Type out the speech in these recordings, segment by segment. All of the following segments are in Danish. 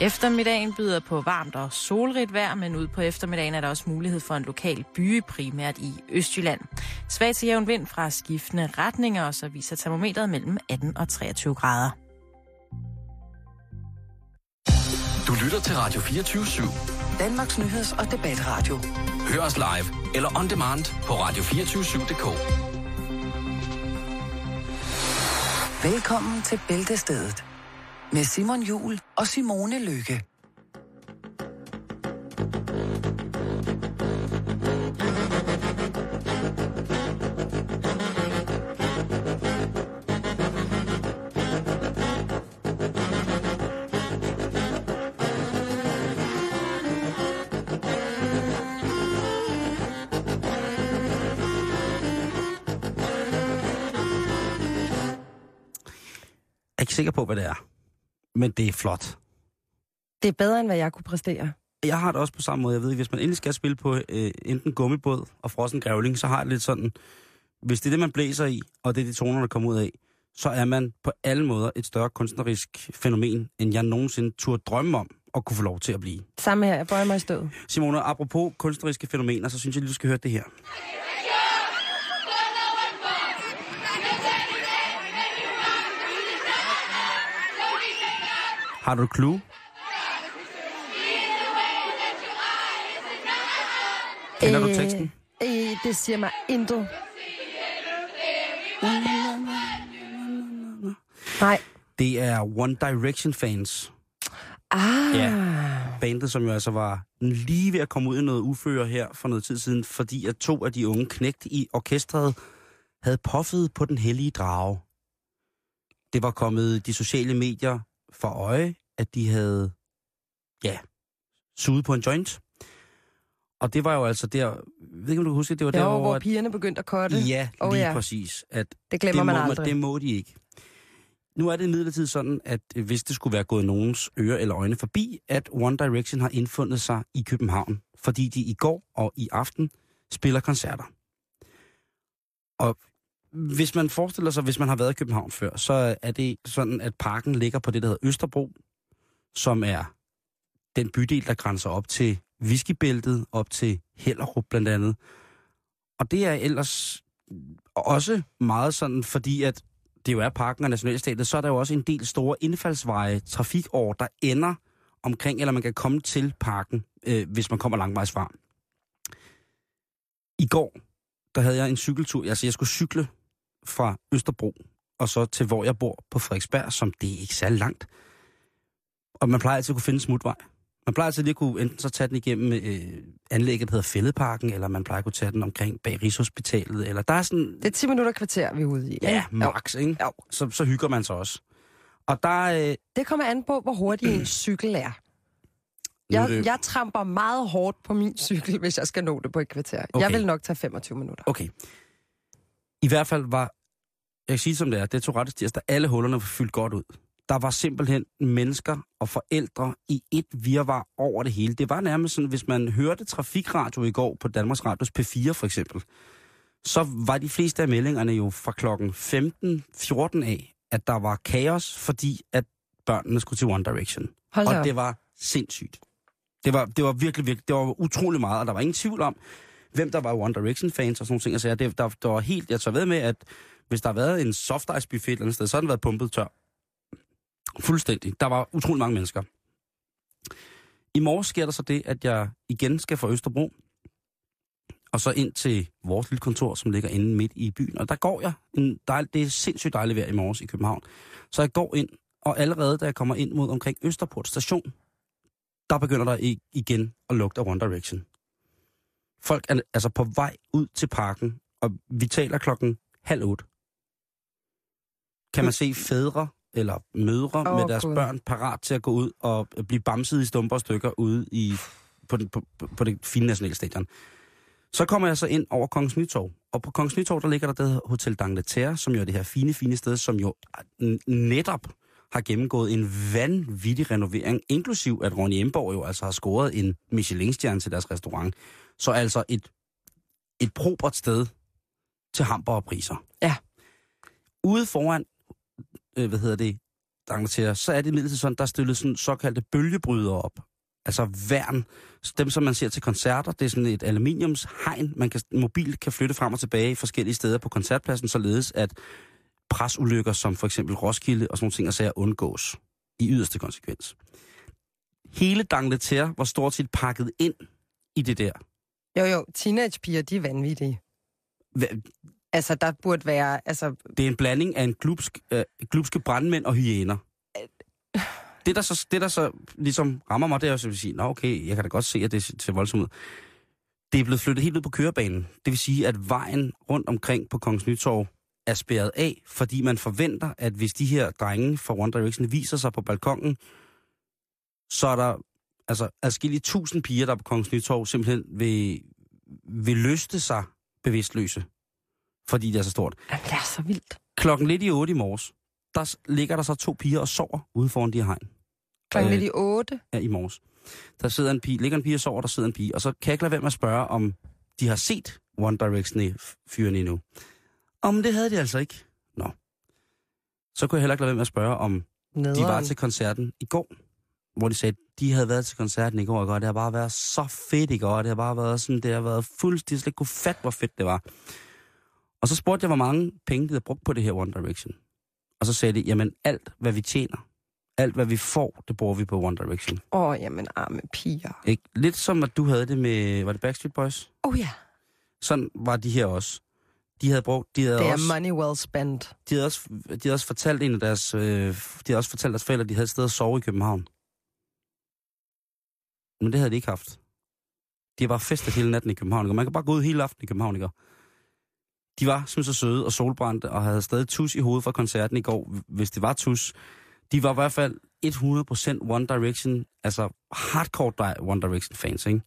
Eftermiddagen byder på varmt og solrigt vejr, men ud på eftermiddagen er der også mulighed for en lokal byge, primært i Østjylland. Svag til jævn vind fra skiftende retninger, og så viser termometret mellem 18 og 23 grader. Du lytter til Radio 24 /7. Danmarks nyheds- og debatradio. Hør os live eller on demand på radio247.dk. Velkommen til Bæltestedet med Simon Jul og Simone Lykke. Sikker på, hvad det er. Men det er flot. Det er bedre, end hvad jeg kunne præstere. Jeg har det også på samme måde. Jeg ved, hvis man endelig skal spille på øh, enten gummibåd og frossen grævling, så har jeg lidt sådan, hvis det er det, man blæser i, og det er de toner, der kommer ud af, så er man på alle måder et større kunstnerisk fænomen, end jeg nogensinde turde drømme om at kunne få lov til at blive. Samme her, jeg bøjer mig i stødet. Simone, apropos kunstneriske fænomener, så synes jeg lige, du skal høre det her. Har du et clue? Kender du teksten? Øh, det siger mig intet. Nej. Det er One Direction fans. Ah. Ja. Bandet, som jo altså var lige ved at komme ud i noget uføre her for noget tid siden, fordi at to af de unge knægt i orkestret havde puffet på den hellige drage. Det var kommet de sociale medier for øje, at de havde, ja, suget på en joint. Og det var jo altså der, ved ikke, om du kan huske, det var der, hvor, hvor at- pigerne begyndte at kotte. Ja, Oh, lige ja. præcis. At Det glemmer det man må, aldrig. Det må de ikke. Nu er det imidlertid sådan, at øh, hvis det skulle være gået nogens ører eller øjne forbi, at One Direction har indfundet sig i København, fordi de i går og i aften spiller koncerter. Og hvis man forestiller sig, hvis man har været i København før, så er det sådan, at parken ligger på det, der hedder Østerbro, som er den bydel, der grænser op til Viskebæltet, op til Hellerup blandt andet. Og det er ellers også meget sådan, fordi at det jo er parken og nationalstatet, så er der jo også en del store indfaldsveje, trafikår, der ender omkring, eller man kan komme til parken, øh, hvis man kommer langvejs fra. I går, der havde jeg en cykeltur, altså jeg skulle cykle fra Østerbro, og så til hvor jeg bor på Frederiksberg, som det er ikke særlig langt. Og man plejer altid at kunne finde smutvej. Man plejer altid lige at kunne enten så tage den igennem øh, anlægget, der hedder Fælledparken, eller man plejer at kunne tage den omkring bag Rigshospitalet, eller der er sådan... Det er 10 minutter kvarter, vi er ude i. Ja, Jo. max, ikke? Jo. Så, så hygger man sig også. Og der øh, Det kommer an på, hvor hurtig en cykel er. Er Jeg, det- jeg tramper meget hårdt på min cykel, hvis jeg skal nå det på et kvarter. Okay. Jeg vil nok tage 25 minutter. Okay. I hvert fald var, jeg kan sige som det er, det tog ret tirsdag, alle hullerne var fyldt godt ud. Der var simpelthen mennesker og forældre i et virvar over det hele. Det var nærmest sådan, hvis man hørte trafikradio i går på Danmarks Radios P4 for eksempel, så var de fleste af meldingerne jo fra klokken 15-14 af, at der var kaos, fordi at børnene skulle til One Direction. Hold Og op. det var sindssygt. Det var, det var virkelig, virkelig, det var utrolig meget, og der var ingen tvivl om, hvem der var One Direction-fans og sådan nogle ting. Altså, det, der, der var helt, jeg tager ved med, at hvis der har været en soft ice buffet et eller andet sted, så har den været pumpet tør. Fuldstændig. Der var utrolig mange mennesker. I morgen sker der så det, at jeg igen skal fra Østerbro, og så ind til vores lille kontor, som ligger inde midt i byen. Og der går jeg. En dejl, det er sindssygt dejligt vejr i morges i København. Så jeg går ind, og allerede da jeg kommer ind mod omkring Østerport station, der begynder der igen at lugte af One Direction. Folk er altså på vej ud til parken, og vi taler klokken halv otte. Kan man se fædre eller mødre oh, med deres Gud. børn parat til at gå ud og blive bamset i stumper og stykker ude i, på, den, på, på, det fine nationalstadion. Så kommer jeg så ind over Kongens Nytorv. Og på Kongens Nytorv, der ligger der det Hotel d'Angleterre, som jo er det her fine, fine sted, som jo netop har gennemgået en vanvittig renovering, inklusiv at Ronny Emborg jo altså har scoret en Michelin-stjerne til deres restaurant. Så altså et, et probert sted til hamburgerpriser. Ja. Ude foran, øh, hvad hedder det, Angleterre, så er det imidlertid sådan, der er stillet sådan såkaldte bølgebrydere op. Altså værn. Dem, som man ser til koncerter, det er sådan et aluminiumshegn, man kan, mobilt kan flytte frem og tilbage i forskellige steder på koncertpladsen, således at presulykker som for eksempel Roskilde og sådan nogle ting og sager undgås i yderste konsekvens. Hele Dangleterre var stort set pakket ind i det der. Jo, jo, teenagepiger, de er vanvittige. Hva- Altså, der burde være... Altså, Det er en blanding af en glubsk, øh, glubske brandmænd og hyæner. Det der, så, det, der så ligesom rammer mig, det er jo at sige, nå okay, jeg kan da godt se, at det ser voldsomt ud. Det er blevet flyttet helt ud på kørebanen. Det vil sige, at vejen rundt omkring på Kongens Nytorv er spærret af, fordi man forventer, at hvis de her drenge fra One Direction viser sig på balkongen, så er der altså adskillige tusind piger, der på Kongens Nytorv simpelthen vil, vil løste sig bevidstløse, fordi det er så stort. jamen, det er så vildt. Klokken lidt i 8 i morges, der ligger der så to piger og sover ude foran de her hegn. Klokken Øh. lidt i otte. Ja, i morges. Der sidder en pige, ligger en pige og sover, der sidder en pige. Og så kan jeg ikke lade være med at spørge, om de har set One Direction i fyren endnu. Om det havde de altså ikke. Nå. Så kunne jeg heller ikke lade være med at spørge, om de var til koncerten i går. Hvor de sagde, de havde været til koncerten i går, og det har bare været så fedt i går. Det har bare været sådan, det har været fuldstændig, slet ikke kunne fatte, hvor fedt det var. Og så spurgte jeg, hvor mange penge de havde brugt på det her One Direction. Og så sagde de, jamen alt, hvad vi tjener, alt, hvad vi får, det bruger vi på One Direction. Åh, oh, jamen, arme piger. Ikke? Lidt som, at du havde det med, var det Backstreet Boys? Oh, ja, Sådan var de her også. De havde brugt, de havde, det er også, money well spent. de havde også, de havde også fortalt en af deres, øh, de havde også fortalt deres forældre, at de havde et sted at sove i København. Men det havde de ikke haft. De har bare festet hele natten i København. man kan bare gå ud hele aftenen i København. Ikke? De var simpelthen så søde og solbrændte, og havde stadig tus i hovedet fra koncerten i går, hvis det var tus. De var i hvert fald 100% One Direction, altså hardcore One Direction fans, ikke?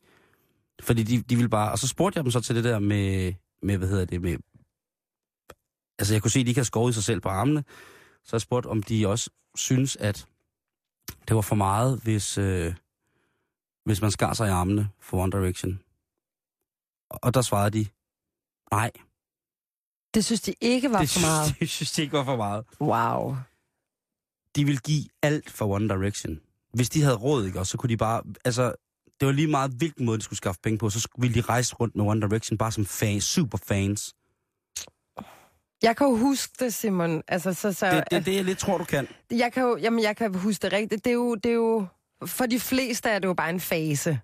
Fordi de, de ville bare... Og så spurgte jeg dem så til det der med, med hvad hedder det, med... Altså, jeg kunne se, at de ikke havde skåret sig selv på armene. Så jeg spurgte, om de også synes, at det var for meget, hvis, øh, hvis man skar sig i armene for One Direction. Og der svarede de, nej, det synes de ikke var det for meget. synes, det synes de ikke var for meget. Wow. De ville give alt for One Direction. Hvis de havde råd, ikke, også, så kunne de bare... Altså, det var lige meget, hvilken måde de skulle skaffe penge på, så ville de rejse rundt med One Direction, bare som fans, super fans. Jeg kan jo huske det, Simon. Altså, så, så, Det, det er det, jeg lidt tror, du kan. Jeg kan jo, jamen, jeg kan huske det rigtigt. Det er jo, det er jo, for de fleste er det jo bare en fase.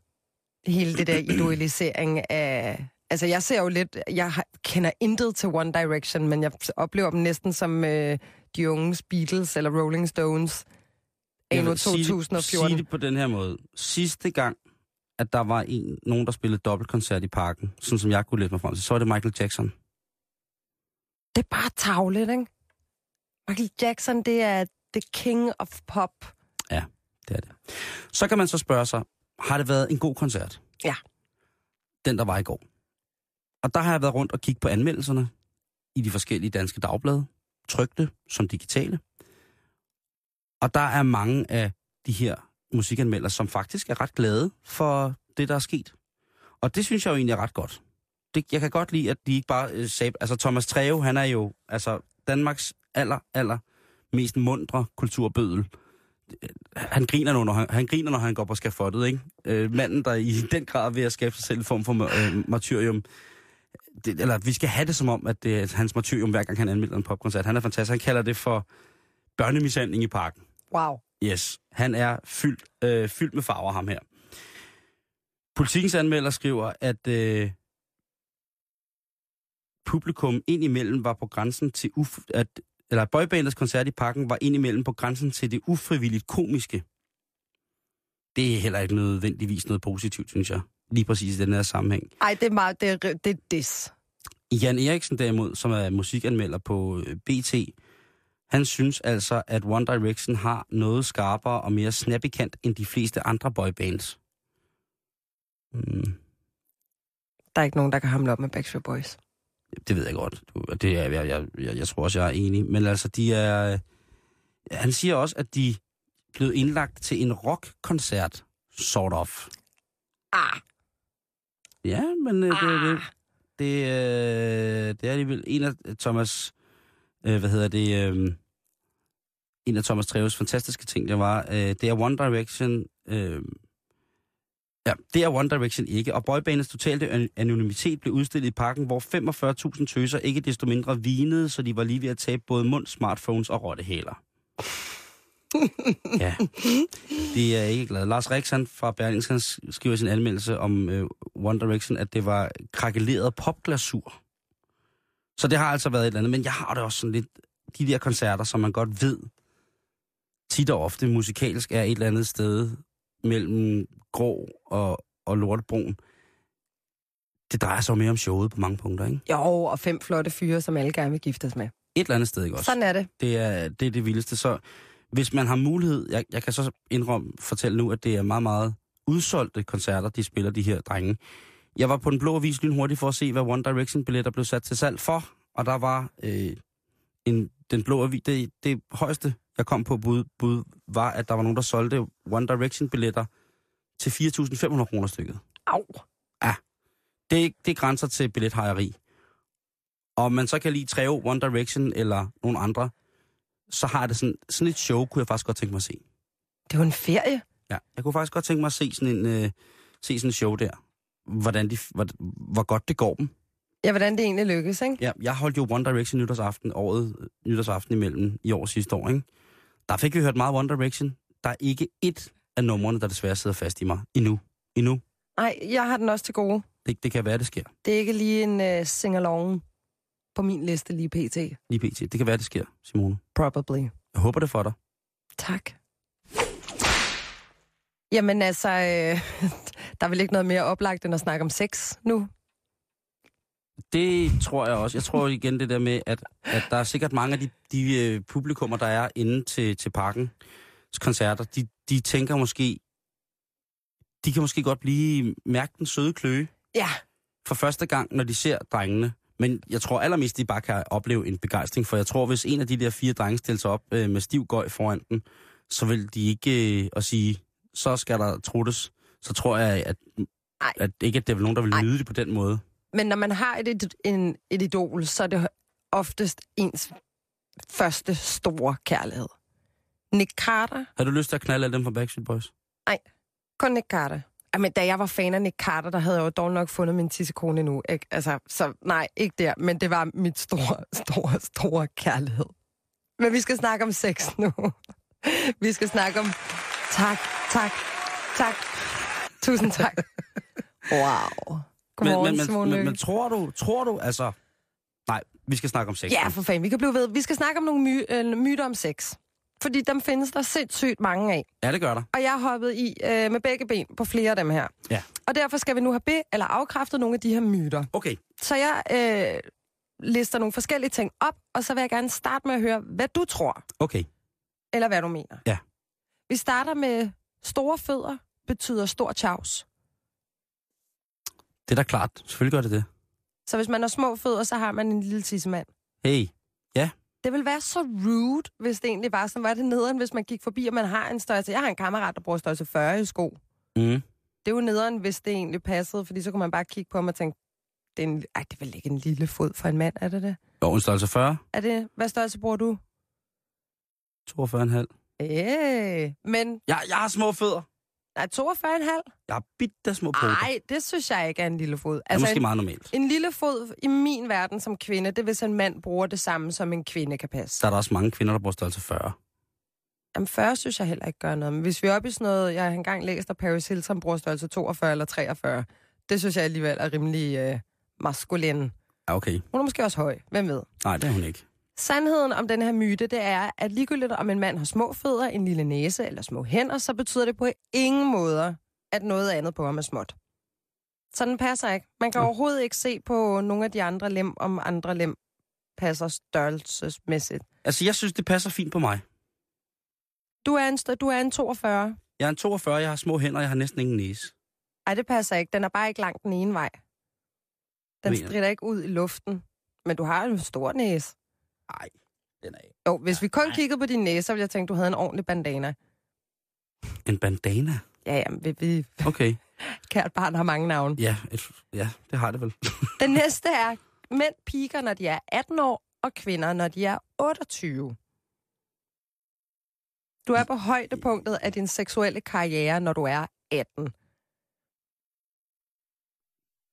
Hele det der idolisering af... Altså, jeg ser jo lidt... Jeg kender intet til One Direction, men jeg oplever dem næsten som øh, de unges Beatles eller Rolling Stones anno vil sige det- 2014. Sige det på den her måde. Sidste gang, at der var en, nogen, der spillede dobbeltkoncert i parken, sådan som jeg kunne læse mig frem til, så var det Michael Jackson. Det er bare tavligt, ikke? Michael Jackson, det er the king of pop. Det er det. Så kan man så spørge sig, har det været en god koncert? Ja. Den, der var i går. Og der har jeg været rundt og kigge på anmeldelserne i de forskellige danske dagblade, trygte som digitale. Og der er mange af de her musikanmeldere, som faktisk er ret glade for det, der er sket. Og det synes jeg jo egentlig er ret godt. Det, jeg kan godt lide, at de ikke bare øh, sagde... Altså Thomas Treve, han er jo altså Danmarks aller, aller mest mundre kulturbødel øh, han griner, nu, når han, han griner, når han går på skafottet, ikke? Øh, manden, der i den grad er ved at skabe sig selv en form for øh, martyrium. Det, eller vi skal have det som om, at det er hans martyrium, hver gang han anmelder en popkoncert. Han er fantastisk. Han kalder det for børnemishandling i parken. Wow. Yes, han er fyldt, øh, fyldt med farver, ham her. Politikens anmelder skriver, at øh, publikum indimellem var på grænsen til uf at eller boybandets koncert i parken var indimellem på grænsen til det ufrivilligt komiske. Det er heller ikke nødvendigvis noget positivt, synes jeg. Lige præcis i den her sammenhæng. Ej, det er meget, det er, det er dis. Jan Eriksen derimod, som er musikanmelder på øh, BT, han synes altså, at One Direction har noget skarpere og mere snappykant end de fleste andre boybands. Mm, Der er ikke nogen, der kan hamle op med Backstreet Boys. det ved jeg godt. Det er, jeg, jeg, jeg, jeg tror også, jeg er enig. Men altså, de er... Han siger også, at de blevet indlagt til en rockkoncert, sort of. Ah, Ja, men øh, det, det, ah. det, øh, det er alligevel en af Thomas, øh, hvad hedder det, øh, en af Thomas Treves fantastiske ting, det var, øh, det er One Direction... Øh, ja, det er One Direction ikke, og boybandets totale an- anonymitet blev udstillet i parken, hvor 45.000 tøser ikke desto mindre vinede, så de var lige ved at tabe både mund, smartphones og rottehæler. Ja, det er jeg ikke glad. Lars Riksen fra Berlingske skriver sin anmeldelse om øh, One Direction, at det var krakeleret popglasur. Så det har altså været et eller andet, men jeg har det også sådan lidt, de der koncerter, som man godt ved, tit og ofte musikalsk er et eller andet sted mellem grå og, og lortebrun. Det drejer sig jo mere om showet på mange punkter, ikke? Jo, og fem flotte fyre, som alle gerne vil giftes med. Et eller andet sted, ikke også? Sådan er det. Det er det, er det vildeste. Så hvis man har mulighed, jeg, jeg kan så indrømme, fortælle nu, at det er meget, meget udsolgte koncerter, de spiller, de her drenge. Jeg var på den blå avis lynhurtigt for at se, hvad One Direction-billetter blev sat til salg for, og der var øh, en, den blå avis, det, det højeste, jeg kom på bud, bud, var, at der var nogen, der solgte One Direction-billetter til 4.500 kroner stykket. Au. Det, det grænser til billethejeri. Og man så kan lige Treo, One Direction eller nogen andre, så har det sådan, sådan et show, kunne jeg faktisk godt tænke mig at se. Det jo en ferie. Ja, jeg kunne faktisk godt tænke mig at se sådan en, øh, se sådan en show der. Hvordan de, hvor, hvor godt det går dem. Ja, hvordan det egentlig lykkes, ikke? Ja, jeg holdt jo One Direction nytårsaften, året nytårsaften imellem i år sidste år, ikke? Der fik vi hørt meget One Direction. Der er ikke ét af numrene, der desværre sidder fast i mig. Endnu. Endnu. Nej, jeg har den også til gode. Det, det kan være, det sker. Det er ikke lige en uh, sing-along på min liste lige pt. Lige pt. Det kan være, det sker, Simone. Probably. Jeg håber det for dig. Tak. Jamen altså, øh, der er vel ikke noget mere oplagt end at snakke om sex nu? Det tror jeg også. Jeg tror igen det der med, at, at der er sikkert mange af de, de øh, publikummer, der er inde til, til parkens koncerter, de, de tænker måske, de kan måske godt blive mærke den søde kløe Ja. for første gang, når de ser drengene. Men jeg tror allermest, de bare kan opleve en begejstring, for jeg tror, hvis en af de der fire drenge stiller sig op øh, med stiv gøj foran den, så vil de ikke øh, at sige, så skal der truttes. Så tror jeg, at, Ej. at ikke, at det er nogen, der vil Ej. nyde det på den måde. Men når man har et, et, en, et idol, så er det oftest ens første store kærlighed. Nick Carter. Har du lyst til at knalde alle dem fra Backstreet Boys? Kun Nick Carter. Jamen, da jeg var fan af Nick Carter, der havde jeg jo dog nok fundet min tissekone nu. Ikke? Altså, så nej, ikke der. Men det var mit store, store, store kærlighed. Men vi skal snakke om sex nu. Vi skal snakke om... Tak, tak, tak. Tusind tak. Wow. Godmorgen, men, men, men, men, tror du, tror du, altså... Nej, vi skal snakke om sex. Ja, for fanden, vi kan blive ved. Vi skal snakke om nogle my- øh, myter om sex. Fordi dem findes der sindssygt mange af. ja, det gør der. Og jeg har hoppet i øh, med begge ben på flere af dem her. Ja. Og derfor skal vi nu have be- eller afkræftet nogle af de her myter. Okay, Så jeg øh, lister nogle forskellige ting op, og så vil jeg gerne starte med at høre, hvad du tror, okay. eller hvad du mener. Ja. Vi starter med store fødder betyder stor chaos. Det er da klart. Selvfølgelig gør det det. Så hvis man har små fødder, så har man en lille tissemand. Hey, Det vil være så rude, hvis det egentlig var sådan. Var det nederen, hvis man gik forbi, og man har en størrelse... Jeg har en kammerat, der bruger størrelse 40 i sko. mm. Det er jo nederen, hvis det egentlig passede, fordi så kunne man bare kigge på ham og tænke, det er, en, ej, det vel ikke en lille fod for en mand, er det det? Jo, en størrelse 40, Er det, hvad størrelse bruger du? 42,5. Øh, men Jeg, jeg har små fødder. Nej, 42,5? Jeg har bitte små poter. Nej, det synes jeg ikke er en lille fod. det er Altså, måske en, meget normalt. en lille fod i min verden som kvinde, det er, hvis en mand bruger det samme, som en kvinde kan passe. Så er der også mange kvinder, der bruger størrelse 40. Jamen 40 synes jeg heller ikke gør noget. Men hvis vi er oppe i sådan noget, jeg har engang læst, at Paris Hilton bruger størrelse 42 eller 43, det synes jeg alligevel er rimelig øh, maskulin. Ja, okay. Hun er måske også høj, hvem ved? Nej, det er hun ikke. Sandheden om den her myte, det er, at ligegyldigt om en mand har små fødder, en lille næse eller små hænder, så betyder det på ingen måder, at noget andet på ham er småt. Så den passer ikke. Man kan Nå. overhovedet ikke se på nogle af de andre lem, om andre lem passer størrelsesmæssigt. Altså, jeg synes, det passer fint på mig. Du er en, du er en 42. Jeg er en 42, jeg har små hænder, jeg har næsten ingen næse. Ej, det passer ikke. Den er bare ikke langt den ene vej. Den strider ikke ud i luften. Men du har en stor næse. Nej, den er ikke. Jo, hvis vi kun kiggede på din næse, så ville jeg tænke, du havde en ordentlig bandana. En bandana? Ja, ja, vi, vi, Okay. kært barn har mange navne. Ja, et, ja det har det vel. Den næste er, mænd piker, når de er 18 år, og kvinder, når de er 28. Du er på højdepunktet af din seksuelle karriere, når du er 18.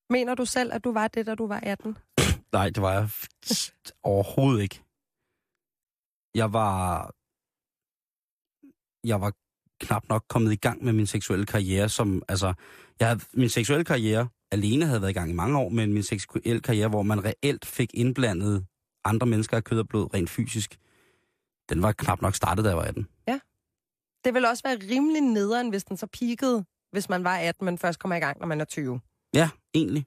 Mener du selv, at du var det, da du var 18? Nej, det var jeg overhovedet ikke. Jeg var... Jeg var knap nok kommet i gang med min seksuelle karriere, som, altså, jeg havde, min seksuelle karriere alene havde været i gang i mange år, men min seksuelle karriere, hvor man reelt fik indblandet andre mennesker af kød og blod rent fysisk, den var knap nok startet, da jeg var 18. Det vil også være rimelig nederen, hvis den så peakede, hvis man var 18, men først kommer i gang, når man er 20. Ja, egentlig.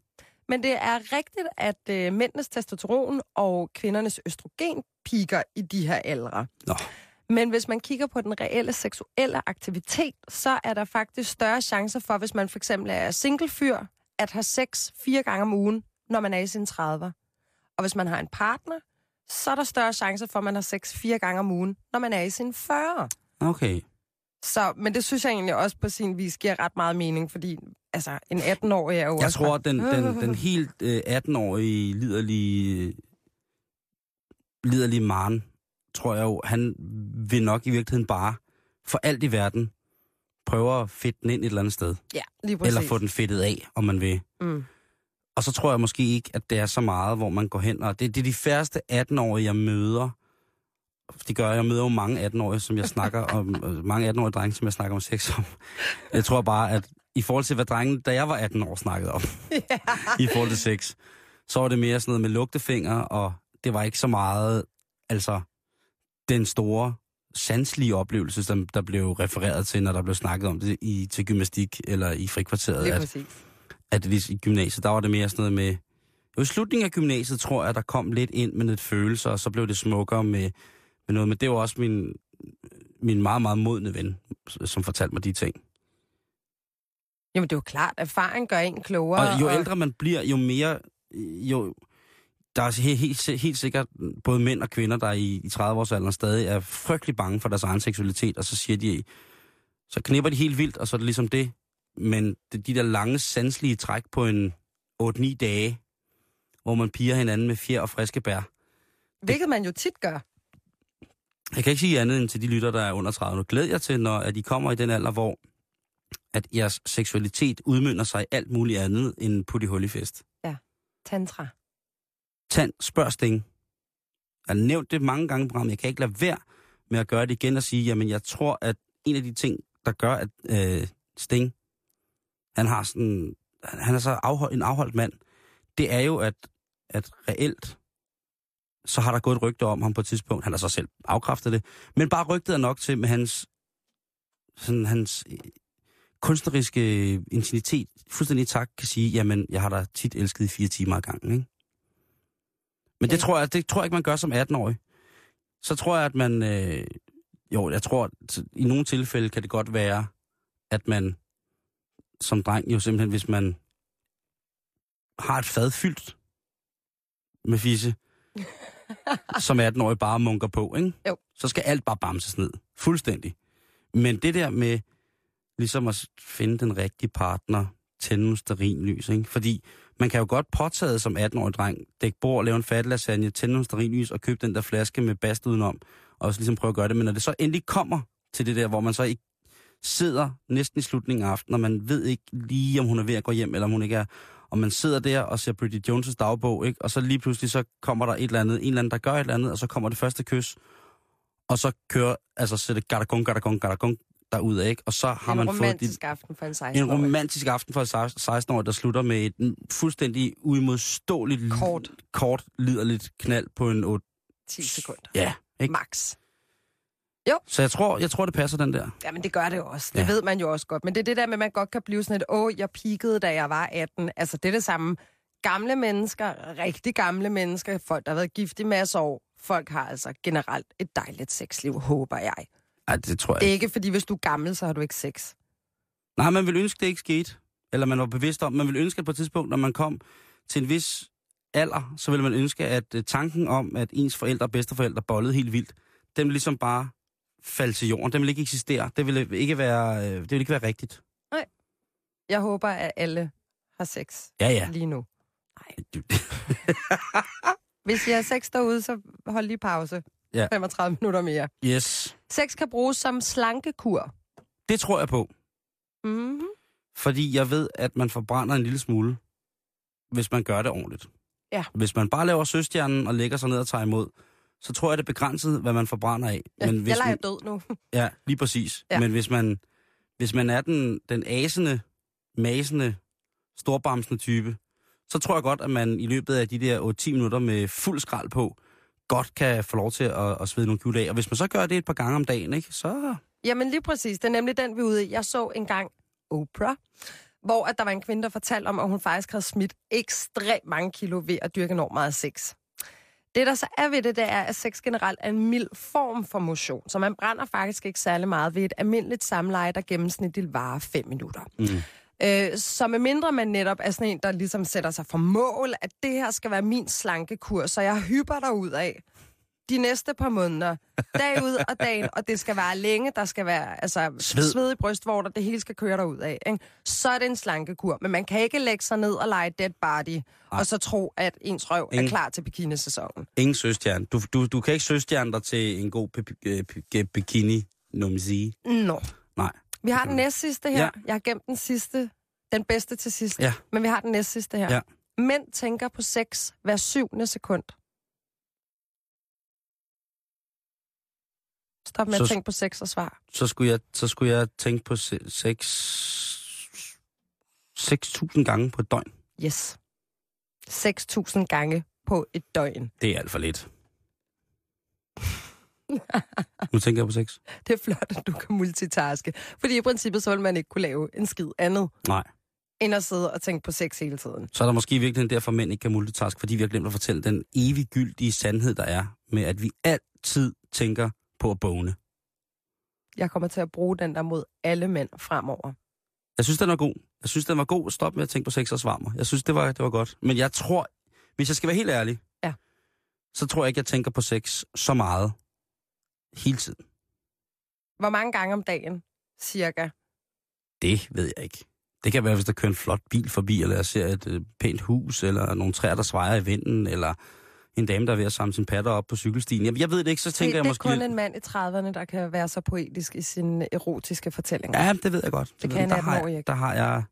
Men det er rigtigt, at øh, mændenes testosteron og kvindernes østrogen piker i de her aldre. Nå. Men hvis man kigger på den reelle seksuelle aktivitet, så er der faktisk større chancer for, hvis man for eksempel er singlefyr, at have sex fire gange om ugen, når man er i sine 30'er. Og hvis man har en partner, så er der større chancer for, at man har sex fire gange om ugen, når man er i sine 40'er. Okay. Så, men det synes jeg egentlig også på sin vis giver ret meget mening, fordi altså, en 18-årig er jo Jeg også... tror, at den, den, den helt øh, 18-årige liderlige, liderlige Maren, tror jeg jo, han vil nok i virkeligheden bare for alt i verden prøve at fedte den ind et eller andet sted. Ja, lige præcis. Eller få den fedtet af, om man vil. Mm. Og så tror jeg måske ikke, at det er så meget, hvor man går hen. Og det, det er de færreste 18-årige, jeg møder. Det gør jeg. Jeg møder jo mange 18-årige, som jeg snakker om. øh, mange 18-årige drenge, som jeg snakker om sex om. Jeg tror bare, at i forhold til, hvad drengen, da jeg var 18 år, snakkede om, i forhold til sex, så var det mere sådan noget med lugtefinger, og det var ikke så meget, altså, den store sanslige oplevelse, som der blev refereret til, når der blev snakket om det i, til gymnastik eller i frikvarteret. At, præcis. at i gymnasiet, der var det mere sådan noget med... Jo, i slutningen af gymnasiet tror jeg, der kom lidt ind med lidt følelser, og så blev det smukkere med, med noget. Men det var også min, min meget, meget modne ven, som fortalte mig de ting. Jamen, det er jo klart, erfaring gør en klogere. Og jo ældre man bliver, jo mere... Jo, der er helt, helt, helt sikkert både mænd og kvinder, der i, i 30-årsalderen stadig er frygtelig bange for deres egen seksualitet, og så siger de, så knipper de helt vildt, og så er det ligesom det. Men det, de der lange, sanselige træk på en 8-9 dage, hvor man piger hinanden med fjer og friske bær. Hvilket man jo tit gør. Jeg kan ikke sige andet end til de lytter, der er under 30. Nu glæder jeg til, når at de kommer i den alder, hvor at jeres seksualitet udmynder sig i alt muligt andet end putti hul i fest. Tantra. Tand, spørg Sting. Jeg har nævnt det mange gange i programmet. Jeg kan ikke lade være med at gøre det igen og sige, jamen jeg tror, at en af de ting, der gør, at øh, Sting, han har sådan, han er så afhold, en afholdt mand, det er jo, at, at reelt, så har der gået et rygte om ham på et tidspunkt. Han har så selv afkræftet det. Men bare rygtet er nok til med hans, sådan hans øh, kunstneriske intimitet, fuldstændig tak, kan sige, jamen, jeg har da tit elsket i fire timer ad gangen, ikke? Men det tror jeg, det tror jeg ikke, man gør som 18-årig. Så tror jeg, at man... Øh, jo, jeg tror, at i nogle tilfælde kan det godt være, at man som dreng jo simpelthen, hvis man har et fad fyldt med fisse, som 18-årig bare munker på, ikke? Jo. Så skal alt bare bamses ned. Fuldstændig. Men det der med ligesom at finde den rigtige partner, tænde nogle stearinlys, ikke? Fordi man kan jo godt påtage som 18-årig dreng, dække bord, lave en fat lasagne, tænde nogle stearinlys og købe den der flaske med bast udenom, og så ligesom prøve at gøre det. Men når det så endelig kommer til det der, hvor man så ikke sidder næsten i slutningen af aftenen, og man ved ikke lige, om hun er ved at gå hjem, eller om hun ikke er, og man sidder der og ser Bridget Jones' dagbog, ikke? og så lige pludselig så kommer der et eller andet, en eller anden, der gør et eller andet, og så kommer det første kys, og så kører, altså så det gadagung, gadagung, gadagung derud ikke? Og så har en man fået romantisk aften for en 16 en romantisk aften for en 16-årig, der slutter med et fuldstændig uimodståeligt, Kort. kort liderligt knald på en 8. 10 sekunder. Ja, ikke? Max. Så jeg tror, jeg tror, det passer, den der. Jamen, det gør det jo også. Det Ja. ved man jo også godt. Men det er det der med, at man godt kan blive sådan et, åh, jeg peakede, da jeg var 18. Altså, det er det samme. Gamle mennesker, rigtig gamle mennesker, folk, der har været gift i masser af år, folk har altså generelt et dejligt sexliv, håber jeg. Ej, det tror jeg ikke. ikke, fordi hvis du er gammel, så har du ikke sex. Nej, man vil ønske, det ikke skete. Eller man var bevidst om, man vil ønske, at på et tidspunkt, når man kom til en vis alder, så vil man ønske, at øh, tanken om, at ens forældre og bedsteforældre bollede helt vildt, vil ligesom bare falde til jorden. Den vil ikke eksistere. Det vil ikke være, øh, det vil ikke være rigtigt. Jeg håber, at alle har sex Ja, ja. lige nu. Du- Hvis I har sex derude, så hold lige pause. Ja. 35 minutter mere. Yes. Sex kan bruges som slankekur. Det tror jeg på. Mm-hmm. Fordi jeg ved, at man forbrænder en lille smule, hvis man gør det ordentligt. Ja. Hvis man bare laver søstjernen og lægger sig ned og tager imod, så tror jeg, det er begrænset, hvad man forbrænder af. Ja, hvis jeg leger man, død nu. Ja, lige præcis. Ja. Men hvis man, hvis man er den, den asende, masende, storbamsende type, så tror jeg godt, at man i løbet af de der 8-10 minutter med fuld skrald på, godt kan få lov til at, at svede nogle kjule af. Og hvis man så gør det et par gange om dagen, ikke, så... Jamen lige præcis, det er nemlig den, vi er ude i. Jeg så engang Oprah, hvor at der var en kvinde, der fortalte om, at hun faktisk havde smidt ekstremt mange kilo ved at dyrke enormt meget sex. Det, der så er ved det, det er, at sex generelt er en mild form for motion, så man brænder faktisk ikke særlig meget ved et almindeligt samleje, der gennemsnitligt varer 5 minutter. Mm. Øh, så med mindre man netop er sådan en, der ligesom sætter sig for mål, at det her skal være min slankekur, så jeg hyper dig ud af de næste par måneder, dag ud og dagen, og det skal være længe, der skal være altså, Sved. sved i brystvorter, det hele skal køre derud af. Ikke? Så er det en slankekur, men man kan ikke lægge sig ned og lege dead body, og så tro, at ens røv er Ingen. klar til bikinisæsonen. Ingen søstjerne. Du, du, du kan ikke søstjerne dig til en god bikini, nu man sige. Nå. Nej. Vi har den næst sidste her. Ja. Jeg har gemt den sidste, den bedste til sidst. Ja. Men vi har den næst sidste her. Ja. Mænd tænker på sex hver syvende sekund. Stop med Så- at tænke på sex og svar. Så skulle jeg, så skulle jeg tænke på se- seks... 6.000 gange på et døgn. Yes. 6.000 gange på et døgn. Det er alt for lidt. nu tænker jeg på sex. Det er flot, at du kan multitaske. Fordi i princippet så vil man ikke kunne lave en skid andet, Nej. end at sidde og tænke på sex hele tiden. Så er der måske i virkeligheden derfor, mænd ikke kan multitask, fordi vi har glemt at fortælle den evig gyldige sandhed, der er med, at vi altid tænker på at bone. Jeg kommer til at bruge den der mod alle mænd fremover. Jeg synes, den var god. Jeg synes, den var god. Stop med at tænke på sex og svarmer. Jeg synes, det var, det var godt. Men jeg tror, hvis jeg skal være helt ærlig, Ja. så tror jeg ikke, jeg tænker på sex så meget hele tiden. Hvor mange gange om dagen, cirka? Det ved jeg ikke. Det kan være, hvis der kører en flot bil forbi, eller jeg ser et øh, pænt hus, eller nogle træer, der svejer i vinden, eller en dame, der er ved at samle sin patter op på cykelstien. Jeg, jeg ved det ikke, så tænker det, jeg det er måske... kun en mand i 30'erne, der kan være så poetisk i sine erotiske fortællinger. Ja, det ved jeg godt. Det ved kan jeg. der, har 18-årig jeg, der har jeg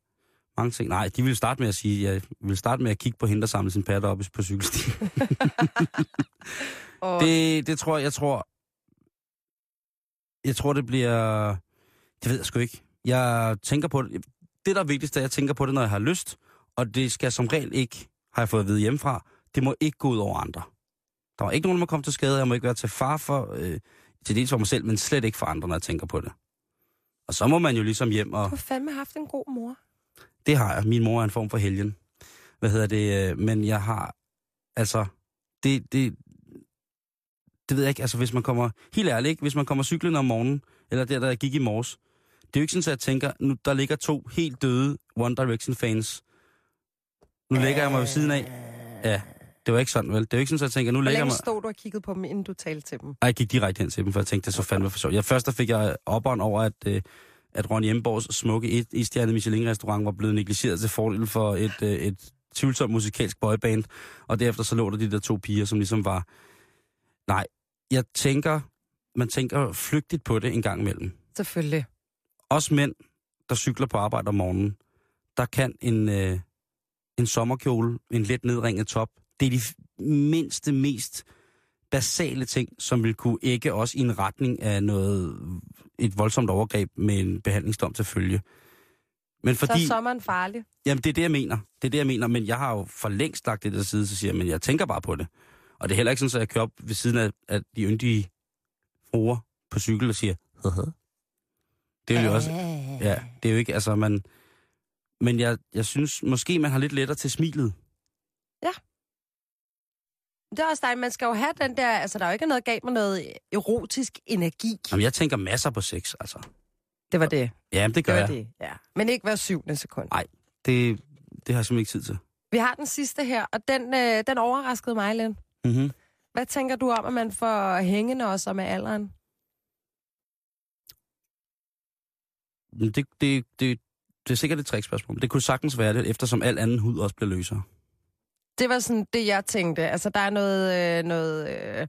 mange ting. Nej, de vil starte med at sige, jeg vil starte med at kigge på hende, der samler sin patter op på cykelstien. Og Det, det tror jeg, jeg tror... Jeg tror, det bliver... Det ved jeg sgu ikke. Jeg tænker på det. Det, der er vigtigst, er, at jeg tænker på det, når jeg har lyst. Og det skal som regel ikke, har jeg fået at vide hjemmefra, det må ikke gå ud over andre. Der var ikke nogen, der må komme til skade. Jeg må ikke være til far for, øh, til dels for mig selv, men slet ikke for andre, når jeg tænker på det. Og så må man jo ligesom hjem og... du har fandme haft en god mor. Det har jeg. Min mor er en form for helgen. Hvad hedder det? øh, Men jeg har... Altså, det, det, det ved jeg ikke. Altså, hvis man kommer... Helt ærligt, ikke? Hvis man kommer cyklen om morgenen, eller der, der jeg gik i morges, det er jo ikke sådan, at jeg tænker, nu der ligger to helt døde One Direction-fans. Nu lægger jeg mig ved siden af. Ja, det var ikke sådan, vel? Det er jo ikke sådan, at jeg tænker, nu Hvor lægger jeg mig... stod du og kiggede på dem, inden du talte til dem? Ej, jeg gik direkte hen til dem, for jeg tænkte, det så fandme for sjovt. Jeg, først der fik jeg opånd over, at, øh, at Ronny Emborgs smukke et, et Michelin-restaurant var blevet negligeret til fordel for et, øh, et tvivlsomt musikalsk boyband. Og derefter så lå der de der to piger, som ligesom var... Nej, jeg tænker... Man tænker flygtigt på det en gang imellem. Selvfølgelig. Også mænd, der cykler på arbejde om morgenen, der kan en, øh, en sommerkjole, en let nedringet top, det er de mindste, mest basale ting, som vil kunne ikke også i en retning af noget, et voldsomt overgreb med en behandlingsdom til følge. Men Så fordi, er sommeren farlig. jamen det er det, jeg mener. Det er det, jeg mener, men jeg har jo for længst lagt det der side, så siger jeg, men jeg tænker bare på det. Og det er heller ikke sådan, at jeg kører op ved siden af, af de yndige fruer på cykel og siger, Haha. det er jo også, Ja, det er jo ikke, altså man... Men jeg, jeg synes, måske man har lidt lettere til smilet. Det er også dejligt. Man skal jo have den der... Altså, der er jo ikke noget galt med noget erotisk energi. Jamen, jeg tænker masser på sex, altså. Det var det. Ja, det Det gør var jeg. det, ja. Men ikke hver syvende sekund. Nej. Det, det har jeg simpelthen ikke tid til. Vi har den sidste her, og den, øh, den overraskede mig, Len. Mm-hmm. Hvad tænker du om, at man får hængende også med alderen? Det, det, det, det er sikkert et trickspørgsmål. Det kunne sagtens være det, eftersom al anden hud også bliver løsere. Det var sådan det, jeg tænkte. Altså, der er noget... Øh, noget øh,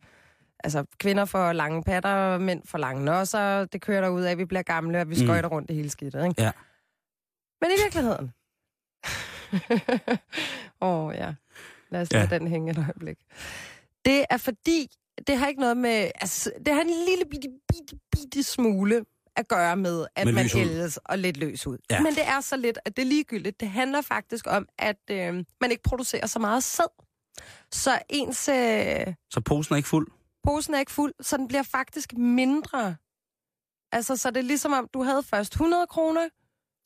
Altså, kvinder får lange patter, mænd får lange nosser. Det kører der ud af, at vi bliver gamle, og vi Mm. skøjter rundt det hele skidtet, ikke? Ja. Men i virkeligheden... Åh, oh, ja. Lad os lade Ja. den hænge et øjeblik. Det er fordi, det har ikke noget med... Altså, det har en lille bitte, bitte, bitte smule at gøre med, at Med man ældes og lidt løs ud. Ja. Men det er så lidt, at det er ligegyldigt. Det handler faktisk om, at øh, man ikke producerer så meget sæd. Så ens øh, Så posen er ikke fuld. posen er ikke fuld, så den bliver faktisk mindre. Altså, så det er ligesom om, du havde først 100 kroner,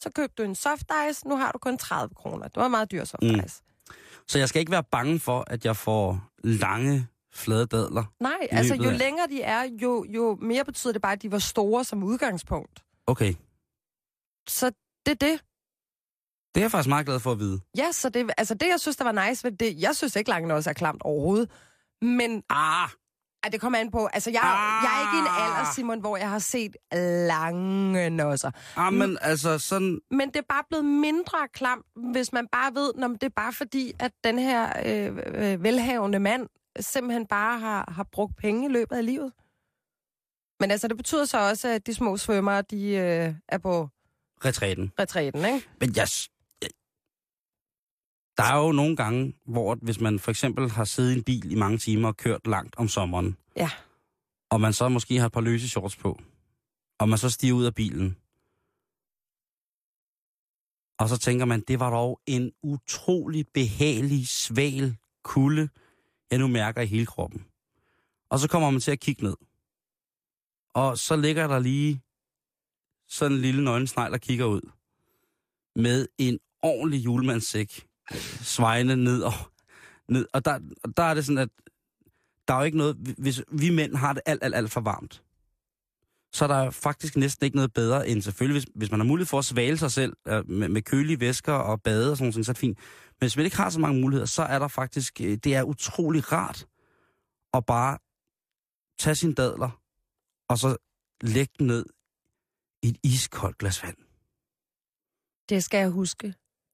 så købte du en soft ice, nu har du kun 30 kroner. Det var meget dyr soft Mm. ice. Så jeg skal ikke være bange for, at jeg får lange, flade dadler. Nej, altså jo af- længere de er, jo, jo mere betyder det bare, at de var store som udgangspunkt. Okay. Så det er det. Det er jeg faktisk meget glad for at vide. Ja, så det, altså det, jeg synes, der var nice ved det, jeg synes ikke langt også er klamt overhovedet. Men Ah! ej, det kommer an på, altså jeg, Ah! jeg er ikke i en alder, Simon, hvor jeg har set lange nosser. Ah, men altså sådan... Men det er bare blevet mindre klamt, hvis man bare ved, at det er bare fordi, at den her øh, øh, velhavende mand simpelthen bare har, har brugt penge i løbet af livet. Men altså, det betyder så også, at de små svømmere, de øh, er på Retræten. retræten, ikke? Men jeg... Der er jo nogle gange, hvor hvis man for eksempel har siddet i en bil i mange timer og kørt langt om sommeren, Ja. og man så måske har et par løse shorts på, og man så stiger ud af bilen, og så tænker man, det var dog en utrolig behagelig, sval kulde, jeg nu mærker i hele kroppen. Og så kommer man til at kigge ned. Og så ligger der lige sådan en lille nøgensnegl, der kigger ud. Med en ordentlig julemandssæk svejende ned. Og, ned. og der, der er det sådan, at der er jo ikke noget... Hvis vi mænd har det alt, alt, alt for varmt, så er der faktisk næsten ikke noget bedre end selvfølgelig, hvis, hvis man har mulighed for at svale sig selv øh, med, med kølige væsker og bade og sådan noget, så er det fint. Men hvis man ikke har så mange muligheder, så er der faktisk... øh, Det er utrolig rart at bare tage sine dadler og så lægge den ned i et iskoldt glas vand. Det skal jeg huske.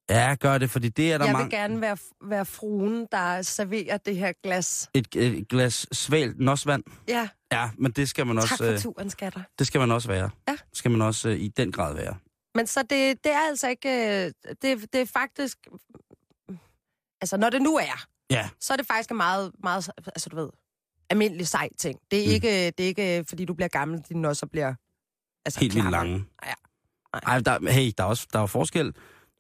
Ja, gør det, fordi det er der jeg vil mange... gerne være, være fruen, der serverer det her glas. Et, et glas svalt nosvand. Ja, Ja, men det skal man tak også, for øh, turen, skatter. det skal man også være. Ja. skal man også øh, i den grad være. Men så det, det er altså ikke... øh, Det, det er faktisk... Altså, når det nu er, Ja, så er det faktisk en meget, meget, altså du ved, almindelig sej ting. Det er, Mm. ikke, det er ikke, fordi du bliver gammel, at dine også bliver altså, helt vildt lange. Ja. Nej. Ej, der, hey, der er også der er forskel.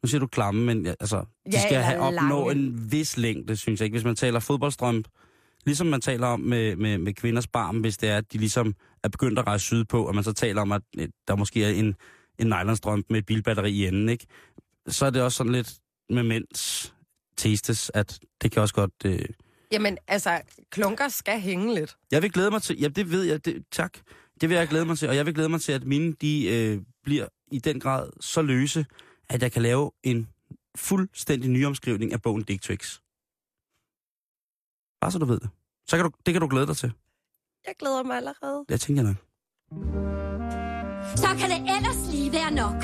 Nu siger du klamme, men altså, de Ja, skal have opnå lange. en vis længde, synes jeg ikke. Hvis man taler fodboldstrømpe, ligesom man taler om med, med, med kvinders barm, hvis det er, at de ligesom er begyndt at rejse sydpå, og man så taler om, at øh, der måske er en, en nylonstrømpe med et bilbatteri i enden, ikke? Så er det også sådan lidt med mænds tastes, at det kan også godt... Øh... Jamen, altså, klunker skal hænge lidt. Jeg vil glæde mig til... Ja, det ved jeg. Det, tak. Det vil jeg glæde mig til, og jeg vil glæde mig til, at mine, de øh, bliver i den grad så løse, at jeg kan lave en fuldstændig nyomskrivning af bogen Dick Tricks. Bare så du ved det. Så kan du, det kan du glæde dig til. Jeg glæder mig allerede. Det tænker jeg nok. Så kan det ellers lige være nok.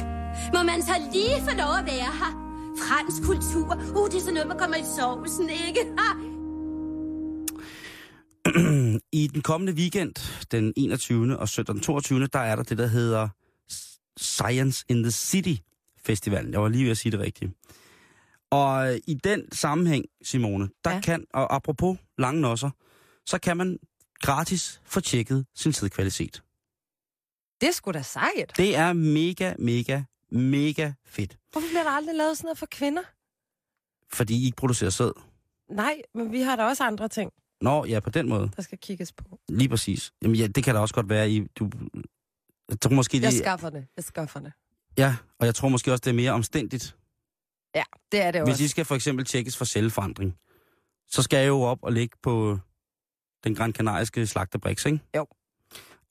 Må man så lige få lov at være her? Fransk kultur. Uh, det er sådan noget, man kommer i sovsen, ikke? I den kommende weekend, den 21. og søndag den 22. der er der det, der hedder Science in the City Festivalen. Jeg var lige ved at sige det rigtigt. Og i den sammenhæng, Simone, der Ja. kan, og apropos lange nosser, så kan man gratis få tjekket sin sædkvalitet. Det sgu da sejt. Det er mega, mega, mega fedt. Hvorfor bliver der aldrig lavet sådan noget for kvinder? Fordi I ikke producerer sæd. Nej, men vi har da også andre ting, Nå, ja, på den måde. der skal kigges på. Lige præcis. Jamen, ja, det kan da også godt være, I, du... Jeg tror måske, Jeg det, skaffer det. Jeg skaffer det. Ja, og jeg tror måske også, det er mere omstændigt. Ja, det er det Hvis også. I skal for eksempel tjekkes for celleforandring, så skal jeg jo op og ligge på den gran kanariske slagterbriks, ikke? Jo.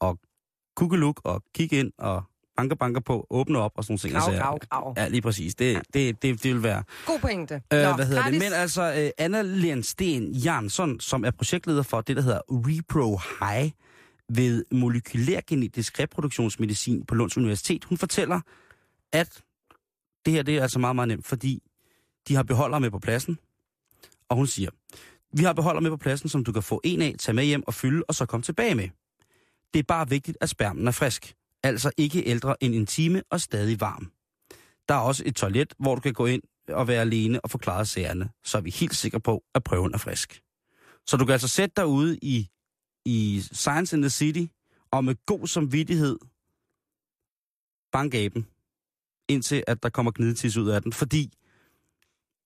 Og kukkeluk og kigge ind og banker banker på, åbne op og sådan nogle ting. Grav, Altså, grav, grav. Ja, lige præcis. Det, det, det, det vil være. God pointe. Øh, Nå, hvad hedder gratis. det? Men altså, øh, Anna Lensten Jansson, som er projektleder for det, der hedder Repro High ved molekylærgenetisk reproduktionsmedicin på Lunds Universitet, hun fortæller, at det her det er altså meget, meget nemt, fordi de har beholder med på pladsen, og hun siger, Vi har beholder med på pladsen, som du kan få en af, tage med hjem og fylde, og så komme tilbage med. Det er bare vigtigt, at spermen er frisk. Altså ikke ældre end en time og stadig varm. Der er også et toilet, hvor du kan gå ind og være alene og forklare sagerne, så er vi helt sikre på, at prøven er frisk. Så du kan altså sætte dig ude i, i Science in the City, og med god samvittighed banke aben, indtil at der kommer gnidetis ud af den. Fordi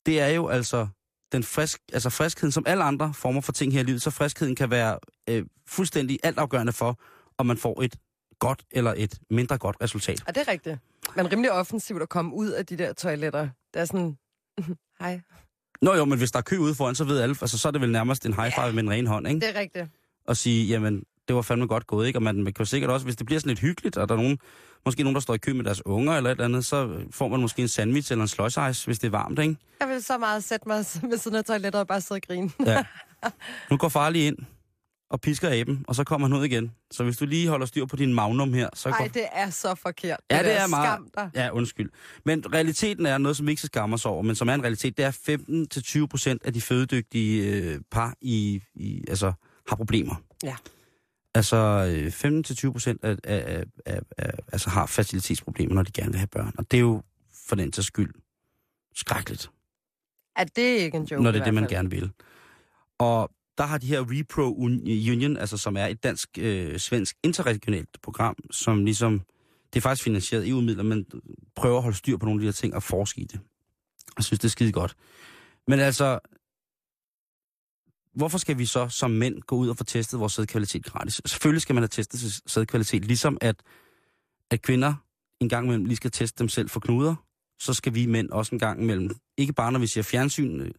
det er jo altså den frisk, altså friskheden, som alle andre former for ting her i livet, så friskheden kan være øh, fuldstændig altafgørende for, om man får et godt eller et mindre godt resultat. Og det er rigtigt. Men rimelig offensivt at komme ud af de der toiletter. Det er sådan, hej. Nå jo, men hvis der er kø ude foran, så ved alle, altså så er det vel nærmest en high five ja, med en ren hånd, ikke? Det er rigtigt. Og sige, jamen, det var fandme godt gået, ikke? Og man kan jo sikkert også, hvis det bliver sådan lidt hyggeligt, og der er nogen, måske nogen, der står i kø med deres unger eller et eller andet, så får man måske en sandwich eller en ice, hvis det er varmt, ikke? Jeg vil så meget sætte mig ved siden af toilettet og bare sidde og grine. Ja. Nu går far lige ind og pisker aben, og så kommer han ud igen. Så hvis du lige holder styr på din magnum her, så Nej, går... det er så forkert. Ja, det der er meget... Skam dig. Ja, undskyld. Men realiteten er noget, som vi ikke skal skamme os over, men som er en realitet, det er 15-20 procent af de fødedygtige øh, par i, i, altså, har problemer. Ja. Altså øh, 15-20 procent af, af, af, af, altså, har facilitetsproblemer, når de gerne vil have børn. Og det er jo for den til skyld skrækkeligt, Er det ikke en joke når det er det, man gerne vil. Og der har de her Repro Un- Union, altså som er et dansk-svensk interregionalt program, som ligesom, det er faktisk finansieret EU-midler, men prøver at holde styr på nogle af de her ting og forske i det. Jeg synes, det er skide godt. Men altså, hvorfor skal vi så som mænd gå ud og få testet vores sædkvalitet gratis? Selvfølgelig skal man have testet sin sædkvalitet, ligesom at, at kvinder en gang imellem lige skal teste dem selv for knuder, så skal vi mænd også en gang imellem, ikke bare når vi ser fjernsyn, øh,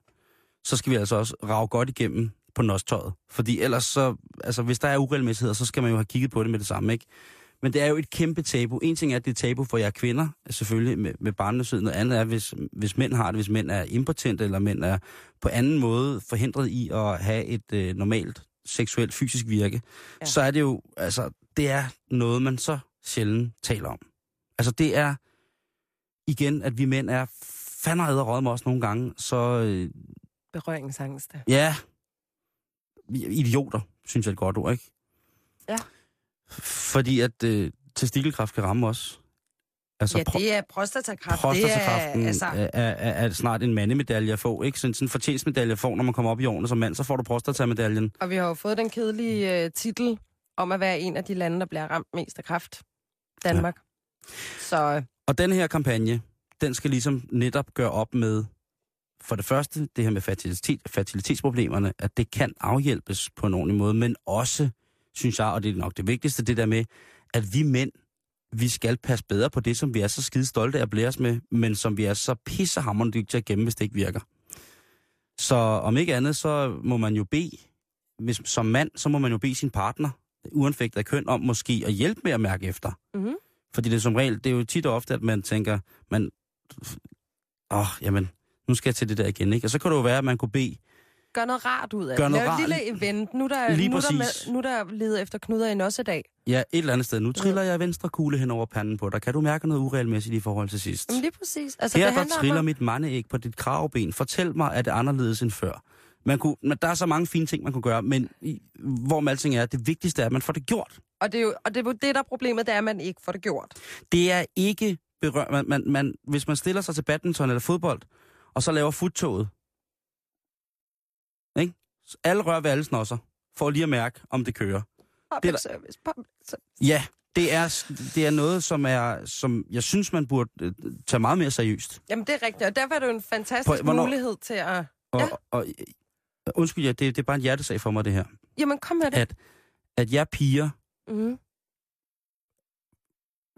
så skal vi altså også rave godt igennem på nostøjet. Fordi ellers så, altså hvis der er uregelmæssigheder, så skal man jo have kigget på det med det samme, ikke? Men det er jo et kæmpe tabu. En ting er, at det er tabu for jer kvinder, selvfølgelig med, med barnløshed. Noget andet er, hvis, hvis mænd har det, hvis mænd er impotente, eller mænd er på anden måde forhindret i at have et øh, normalt seksuelt fysisk virke, ja. Så er det jo, altså, det er noget, man så sjældent taler om. Altså det er, igen, at vi mænd er fandme og med os nogle gange, så øh, Berøringsangst. Ja. Idioter, synes jeg er et godt ord, ikke? Ja. Fordi at øh, testikelkræft kan ramme os. Altså, Ja, det er prostatakræft. prostatakræften Det er, altså, er, er, er, er snart en mandemedalje at få, ikke? Sådan, sådan en fortjenstmedalje at få, når man kommer op i årene som mand, så får du prostatamedaljen. og vi har jo fået den kedelige uh, titel om at være en af de lande, der bliver ramt mest af kræft. Danmark. Ja. Så øh, Og den her kampagne, den skal ligesom netop gøre op med, for det første, det her med fertilitet, fertilitetsproblemerne, at det kan afhjælpes på en ordentlig måde, men også, synes jeg, og det er nok det vigtigste, det der med, at vi mænd, vi skal passe bedre på det, som vi er så skide stolte af at blære os med, men som vi er så pissehammerende dygtige til at gemme, hvis det ikke virker. Så om ikke andet, så må man jo bede, hvis, som mand, så må man jo bede sin partner, uanfægtet af køn, om måske at hjælpe med at mærke efter. Mhm. Fordi det er som regel, det er jo tit og ofte, at man tænker, man, åh, oh, jamen, nu skal jeg til det der igen, ikke? Og så kan det jo være, at man kunne bede, gør noget rart ud af Gør det. noget Lav et lille event. Nu er der, Lige nu er der, med, nu er der leder efter knuder i os i dag. ja, et eller andet sted, nu triller jeg venstre kugle hen over panden på dig. Kan du mærke noget uregelmæssigt i forhold til sidst? Jamen lige præcis. Altså, Her det der triller om, mit mandeæg på dit kravben. Fortæl mig, at det er anderledes end før. Man kunne, men der er så mange fine ting, man kunne gøre, men i, hvor med alting er, det vigtigste er, at man får det gjort. og det er jo og det, er jo det, der er problemet, det er, at man ikke får det gjort. Det er ikke berørt. Man, man, man, hvis man stiller sig til badminton eller fodbold, og så laver futtoget, alle rører ved alle snosser, for lige at mærke, om det kører. Public der- service. Public service. Ja, det er, det er noget, som, er, som jeg synes, man burde øh, tage meget mere seriøst. Jamen, det er rigtigt, og derfor er det jo en fantastisk På- hvornår- mulighed til at... Og, ja. og, og undskyld, ja, det, det er bare en hjertesag for mig, det her. Jamen, kom med det. At, at jeg piger, Mm.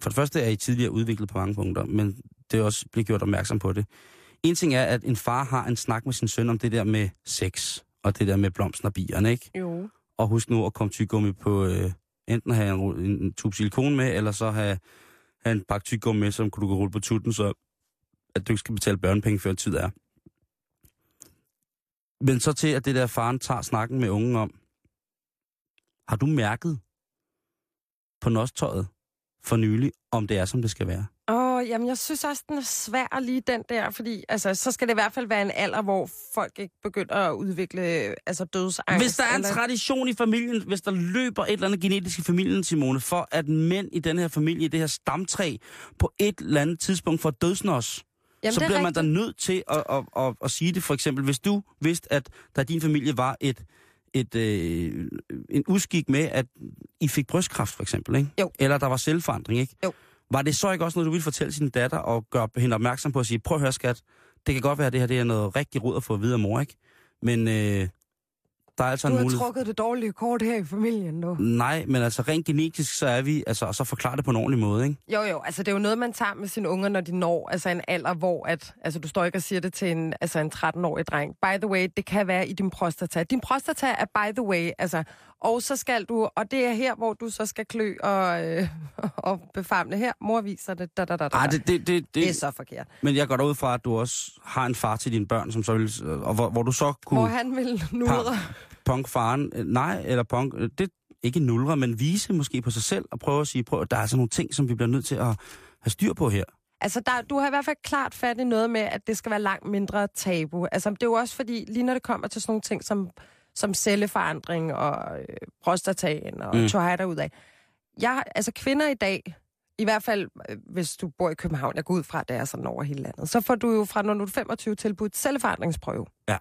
for det første er I tidligere udviklet på mange punkter, men det er også blevet gjort opmærksom på det. En ting er, at en far har en snak med sin søn om det der med sex, og det der med blomsten og bierne, ikke? Jo. Og husk nu at komme tyggegummi på, øh, enten have en, en tube silikon med, eller så have, have en pakke tyggegummi med, som du kan rulle på tutten, så at du ikke skal betale børnepenge før tid er. Men så til, at det der faren tager snakken med ungen om, har du mærket på nostøjet for nylig, om det er, som det skal være? Åh, oh, jamen jeg synes også, den er svær lige den der, fordi altså, så skal det i hvert fald være en alder, hvor folk ikke begynder at udvikle altså, dødsangst. Hvis der er en eller... tradition i familien, hvis der løber et eller andet genetisk i familien, Simone, for at mænd i den her familie, i det her stamtræ, på et eller andet tidspunkt får dødsnos, Jamen, så er bliver man da rigtigt. nødt til at, at, at, at sige det. For eksempel, hvis du vidste, at der i din familie var et, et, øh, en uskik med, at I fik brystkræft, for eksempel, ikke? Jo. eller der var selvforandring, ikke? Jo. Var det så ikke også noget, du ville fortælle sin datter og gøre hende opmærksom på at sige, prøv at høre skat, det kan godt være, at det her det er noget rigtig rod at få at vide af mor, ikke? Men øh, der er altså Du en har mulighed. trukket det dårlige kort her i familien nu. Nej, men altså rent genetisk, så er vi, altså, og så forklare det på en ordentlig måde, ikke? Jo, jo, altså det er jo noget, man tager med sine unger, når de når altså en alder, hvor at, altså du står ikke og siger det til en, altså en 13-årig dreng. By the way, det kan være i din prostata. Din prostata er by the way, altså, og så skal du, og det er her, hvor du så skal klø og, øh, og befamle her. Mor viser det, da, da, da, da. Ej, det, det, det, det, det er så forkert. Men jeg går derud fra, at du også har en far til dine børn, som så vil, og hvor, hvor du så kunne Hvor han vil nudre. punk faren, øh, nej, eller punk, øh, det ikke nulre, men vise måske på sig selv, og prøve at sige, prøv, der er altså nogle ting, som vi bliver nødt til at have styr på her. Altså, der, du har i hvert fald klart fat i noget med, at det skal være langt mindre tabu. Altså, det er jo også fordi, lige når det kommer til sådan nogle ting som, som celleforandring og øh, prostataen og Mm. tøj derudad. Jeg, altså, kvinder i dag, i hvert fald øh, hvis du bor i København, jeg går ud fra, at det er sådan over hele landet, så får du jo fra når du er 25 tilbudt celleforandringsprøve. Ja.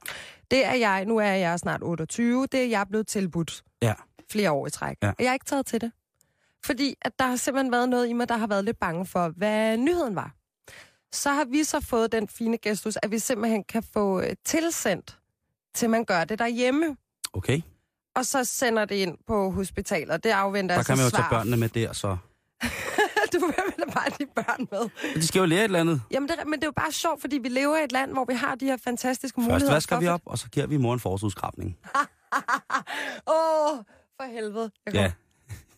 Det er jeg, nu er jeg snart 28, det er jeg blevet tilbudt Ja. flere år i træk. Ja. Og jeg har ikke taget til det. Fordi at der har simpelthen været noget i mig, der har været lidt bange for, hvad nyheden var. Så har vi så fået den fine gestus, at vi simpelthen kan få øh, tilsendt, til man gør det derhjemme. Okay? Og så sender det ind på hospitalet. Det afventer Der altså kan man jo svar. tage børnene med der, så. du vil bare de børn med. De skal jo lære et eller andet. Jamen, det, men det er jo bare sjovt, fordi vi lever i et land, hvor vi har de her fantastiske Først muligheder. vasker for- vi op, og så giver vi mor en forsudskrabning. Åh, oh, for helvede. Jeg Ja.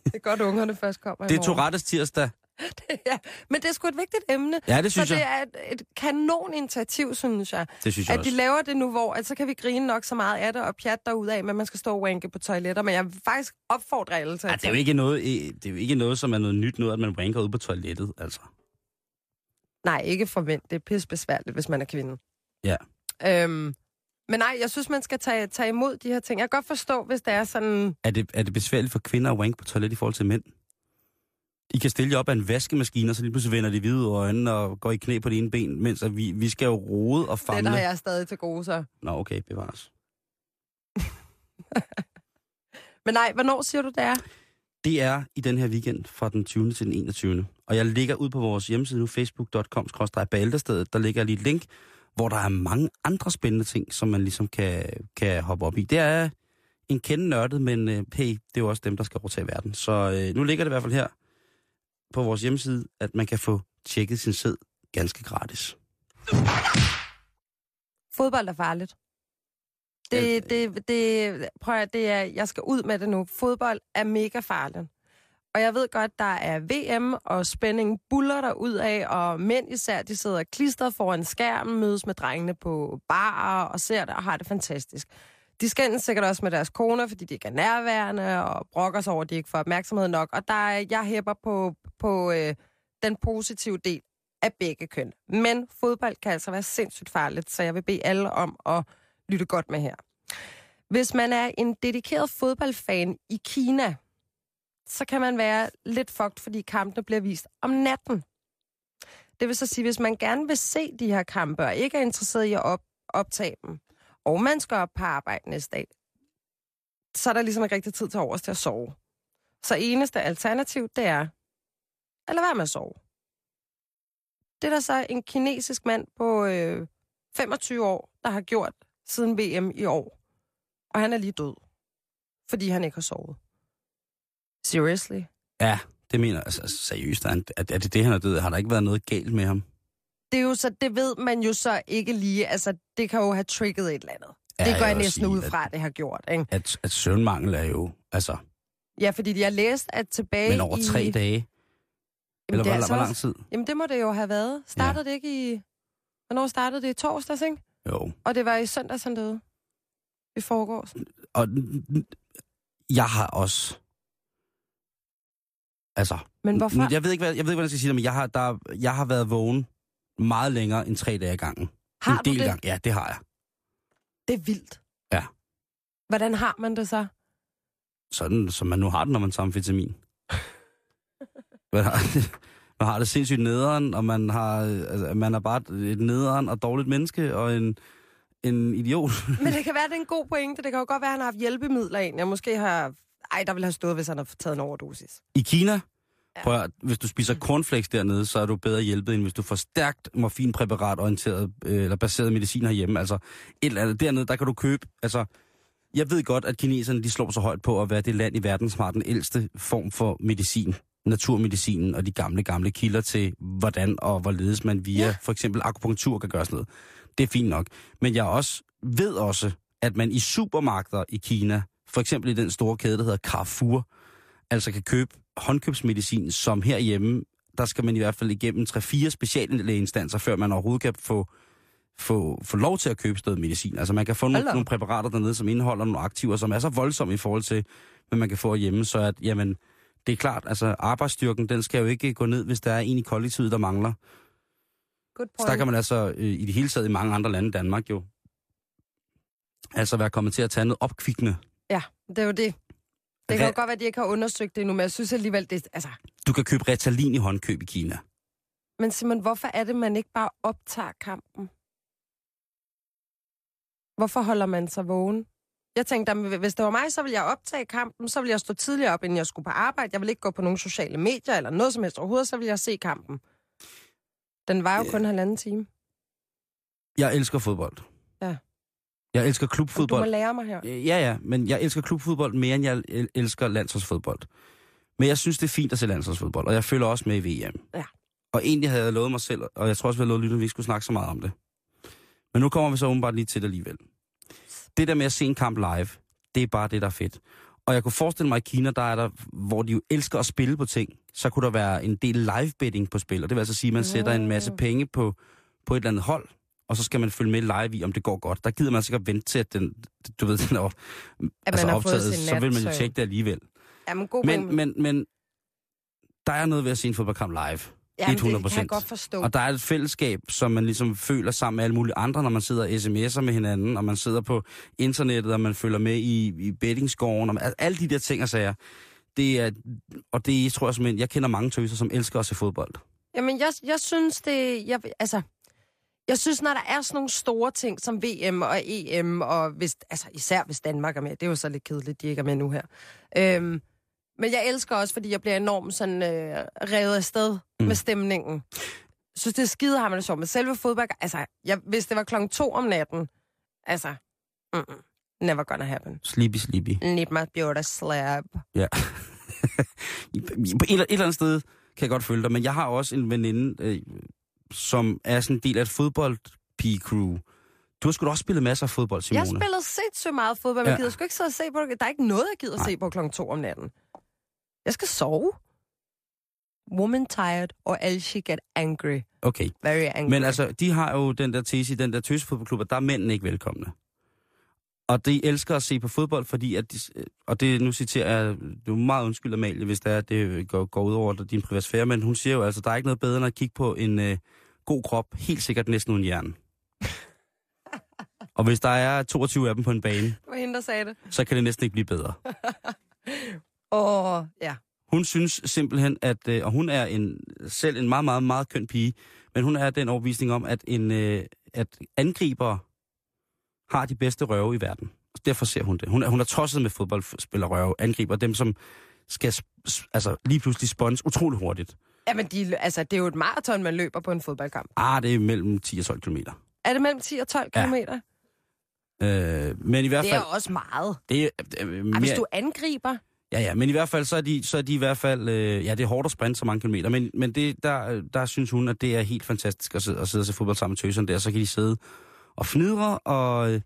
Det er godt, ungerne først kommer det er. Tourettes tirsdag. ja, men det er sgu et vigtigt emne. Ja, det synes så det jeg. er et, et kanon initiativ, synes jeg. Det synes jeg At også. de laver det nu, hvor at så kan vi grine nok så meget af det og derud af, men man skal stå og wanke på toiletter. Men jeg vil faktisk opfordre alle til Ja, at det er jo ikke noget, det er jo ikke noget, som er noget nyt noget, at man wanker ud på toilettet, altså. Nej, ikke for mænd. Det er pisse besværligt, hvis man er kvinde. Ja. Øhm, men nej, jeg synes, man skal tage, tage imod de her ting. Jeg kan godt forstå, hvis det er sådan... Er det, er det besværligt for kvinder at wanke på toilet i forhold til mænd? I kan stille jer op af en vaskemaskine, og så lige pludselig vender de hvide øjnene og går i knæ på det ene ben, mens at vi, vi skal jo rode og Det famle. der har jeg stadig til gode, så. Nå, okay, bevares. Men nej, hvornår siger du, det er? Det er i den her weekend fra den 20. til den 21. Og jeg ligger ud på vores hjemmeside nu, facebook.com bæltestedet. Der ligger lige et link, hvor der er mange andre spændende ting, som man ligesom kan, kan hoppe op i. Det er en kende nørdet, men øh, hey, det er jo også dem, der skal overtage verden. Så øh, nu ligger det i hvert fald her på vores hjemmeside, at man kan få tjekket sin sæd ganske gratis. Fodbold er farligt. Det, det, det, prøv at, det er, jeg skal ud med det nu. Fodbold er mega farligt. Og jeg ved godt, der er VM, og spændingen buller der ud af, og mænd især, de sidder klistret foran skærmen, mødes med drengene på barer og ser det og har det fantastisk. De skændes sikkert også med deres koner, fordi de ikke er nærværende, og brokker sig over, at de ikke får opmærksomhed nok. Og der er, jeg hæpper på, på øh, den positive del af begge køn. Men fodbold kan altså være sindssygt farligt, så jeg vil bede alle om at lytte godt med her. Hvis man er en dedikeret fodboldfan i Kina, så kan man være lidt fucked, fordi kampene bliver vist om natten. Det vil så sige, hvis man gerne vil se de her kampe, og ikke er interesseret i at op, optage dem, og man skal op på arbejde næste dag, så er der ligesom ikke rigtig tid til overs til at sove. Så eneste alternativ, det er at lade være med at sove. Det er der så en kinesisk mand på øh, 25 år, der har gjort siden VM i år. Og han er lige død, fordi han ikke har sovet. Seriously? Ja, det mener jeg altså, seriøst. Han- er, er det det, han er død? Har der ikke været noget galt med ham? Det er jo så, det ved man jo så ikke lige. Altså, det kan jo have trigget et eller andet. Ja, det går jeg vil næsten sige, ud fra, at det har gjort, ikke? At, at, søvnmangel er jo, altså, Ja, fordi jeg har læst, at tilbage men over i... tre dage. Jamen, Eller det er hvor, altså hvor lang tid? Jamen, det må det jo have været. Startede det ikke i... Hvornår startede det? I torsdags, ikke? Jo. Og det var i søndags, han døde. I forgårs. Og jeg har også... Altså, Men hvorfor? Jeg ved ikke, hvad, jeg ved ikke, hvordan jeg skal sige det, men jeg har, der, jeg har været vågen meget længere end tre dage i gangen. Har en del det? Gang. Ja, det har jeg. Det er vildt. Ja. Hvordan har man det så? Sådan, som man nu har det, når man tager amfetamin. man, har, man har det sindssygt nederen, og man, har, altså, man er bare et nederen og dårligt menneske, og en, en idiot. Men det kan være, det er en god pointe. Det kan jo godt være, at han har haft hjælpemidler ind. Jeg måske har... Ej, der vil have stået, hvis han har taget en overdosis. I Kina, Ja. prøv at, hvis du spiser cornflakes dernede, så er du bedre hjælpet, end hvis du får stærkt morfinpræparat-orienteret, øh, eller baseret medicin herhjemme. Altså, et eller andet dernede, der kan du købe, altså, jeg ved godt, at kineserne, de slår så højt på at være det land i verden, som har den ældste form for medicin, naturmedicinen og de gamle, gamle kilder til, hvordan og hvorledes man via ja. for eksempel akupunktur kan gøre sådan noget. Det er fint nok. Men jeg også ved også, at man i supermarkeder i Kina, for eksempel i den store kæde, der hedder Carrefour, altså kan købe håndkøbsmedicin, som herhjemme, der skal man i hvert fald igennem 3-4 speciallægeinstanser, før man overhovedet kan få, få, få lov til at købe stedet medicin. Altså man kan få nogle, op. nogle præparater dernede, som indeholder nogle aktiver, som er så voldsomme i forhold til, hvad man kan få hjemme, så at, jamen, det er klart, altså arbejdsstyrken, den skal jo ikke gå ned, hvis der er en i kollektivet, der mangler. Good Så der kan man altså øh, i det hele taget i mange andre lande, Danmark jo, altså være kommet til at tage noget opkvikkende. Ja, det er jo det. Det kan Re- godt være, at de ikke har undersøgt det endnu, men jeg synes alligevel, det altså... Du kan købe Ritalin i håndkøb i Kina. Men Simon, hvorfor er det, man ikke bare optager kampen? Hvorfor holder man sig vågen? Jeg tænkte, at hvis det var mig, så ville jeg optage kampen, så ville jeg stå tidligere op, inden jeg skulle på arbejde. Jeg ville ikke gå på nogle sociale medier eller noget som helst overhovedet, så ville jeg se kampen. Den var jo kun halvanden time. Jeg elsker fodbold. Jeg elsker Du må klubfodbold. lære mig her. Ja, ja, men jeg elsker klubfodbold mere, end jeg el- elsker landsholdsfodbold. Men jeg synes, det er fint at se landsholdsfodbold, og jeg følger også med i VM. Ja. Og egentlig havde jeg lovet mig selv, og jeg tror også, vi havde lovet lytterne, at vi ikke skulle snakke så meget om det. Men nu kommer vi så åbenbart lige til det alligevel. Det der med at se en kamp live, det er bare det, der er fedt. Og jeg kunne forestille mig, at i Kina, der er der, hvor de jo elsker at spille på ting, så kunne der være en del live betting på spil. Og det vil altså sige, at man sætter en masse penge på, på et eller andet hold, og så skal man følge med live i, om det går godt. Der gider man sikkert vente til, at den, du ved, den er op, altså man har optaget, så vil man jo tjekke det alligevel. Jamen, god Men, men, men der er noget ved at se en fodboldkamp live. Jamen, det 100%. kan jeg godt forstå. Og der er et fællesskab, som man ligesom føler sammen med alle mulige andre, når man sidder og sms'er med hinanden, og man sidder på internettet, og man følger med i, i bettingscoren, og al- alle de der ting og sager. Det er, og det tror jeg simpelthen, jeg kender mange tøser, som elsker at se fodbold. Jamen, jeg, jeg synes det... Jeg, altså, jeg synes, når der er sådan nogle store ting som VM og EM, og hvis, altså, især hvis Danmark er med, det er jo så lidt kedeligt, de ikke er med nu her. Øhm, men jeg elsker også, fordi jeg bliver enormt sådan øh, revet afsted mm. Mm. med stemningen. Jeg synes, det er skide har man det sjovt. Men selve fodbold, altså, jeg, hvis det var klokken to om natten, altså, mm-mm, never gonna happen. Sleepy, sleepy. Need my beauty slab. Ja. et, eller- et eller andet sted kan jeg godt følge dig, men jeg har også en veninde, øh, som er sådan en del af et fodboldpige-crew. Du har sgu da også spillet masser af fodbold, Simone. Jeg spiller sindssygt meget fodbold, men. Ja. jeg gider sgu ikke sidde og se på det. Der er ikke noget, jeg gider Nej. se på klokken to om natten. Jeg skal sove. Woman tired, or else she get angry. Okay. Very angry. Men altså, de har jo den der tese i den der tøsefodboldklub, at der er mændene ikke velkomne. Og de elsker at se på fodbold, fordi at de, og det nu citerer jeg, du er meget undskyld, Amalie, hvis det er, at det går, går ud over din privatsfære, men hun siger jo altså, der er ikke noget bedre end at kigge på en øh, god krop, helt sikkert næsten uden hjerne. og hvis der er 22 af dem på en bane, Det var hende, der sagde det. så kan det næsten ikke blive bedre. Åh, ja. Hun synes simpelthen, at, øh, og hun er en, selv en meget, meget, meget køn pige, men hun er den overbevisning om, at, en, øh, at angriber har de bedste røve i verden. Og derfor ser hun det. Hun er, hun er tosset med fodboldspillerrøve, angriber dem, som skal altså, lige pludselig spons utrolig hurtigt. Jamen, de, altså, det er jo et maraton, man løber på en fodboldkamp. Ah, det er mellem 10 og 12 kilometer. Er det mellem 10 og 12 Ja. kilometer? Øh, men i hvert Det fald... er også meget. Det er, øh, Ej, mere, hvis du angriber... Ja, ja, men i hvert fald, så er de, så er de i hvert fald, øh, ja, det er hårdt at sprinte så mange kilometer, men, men det, der, øh, der synes hun, at det er helt fantastisk at sidde, at sidde og se fodbold sammen med tøserne der, så kan de sidde og fnidre, og øh,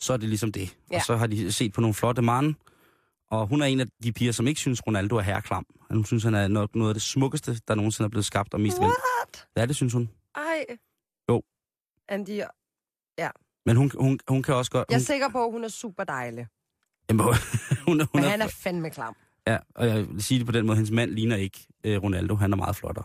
så er det ligesom det. Ja. Og så har de set på nogle flotte mand, og hun er en af de piger, som ikke synes, Ronaldo er herreklam. Hun synes, han er nok noget af det smukkeste, der nogensinde er blevet skabt og mest vel. What? Ja, det synes hun. Ej. Jo. Andy, Men hun, hun, hun kan også godt... jeg er Hun, sikker på, at hun er super dejlig. jamen, hun, hun, hun Men er, han er fandme klam. Ja, og jeg vil sige det på den måde, hendes mand ligner ikke øh, Ronaldo. Han er meget flottere.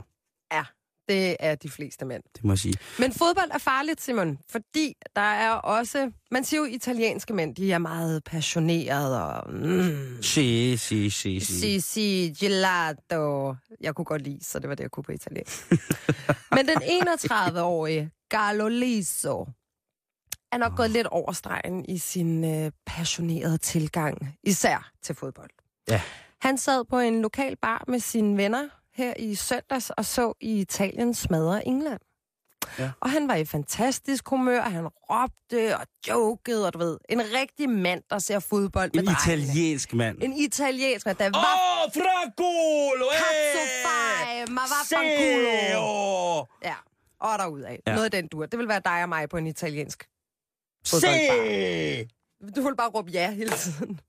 Det er de fleste mænd. Det må jeg sige. Men fodbold er farligt, Simon, fordi der er også... Man siger jo, italienske mænd, de er meget passionerede og... Mm, Si, si, si, si. si, si, gelato. Jeg kunne godt lide, så det var det, jeg kunne på italiensk. Men den 31-årige Carlo Liso er nok gået lidt over stregen i sin øh, passionerede tilgang, især til fodbold. Ja. Han sad på en lokal bar med sine venner her i søndags og så i Italien smadre England. Ja. Og han var i fantastisk humør, han råbte og jokede, og du ved, en rigtig mand, der ser fodbold med En drengene. italiensk mand. En italiensk mand, der Åh, var oh, fraculo! Cazzo fai, ma vaffanculo. Ja, og derudad. Ja. Noget af den dur. Det vil være dig og mig på en italiensk Se! Du vil bare råbe ja hele tiden.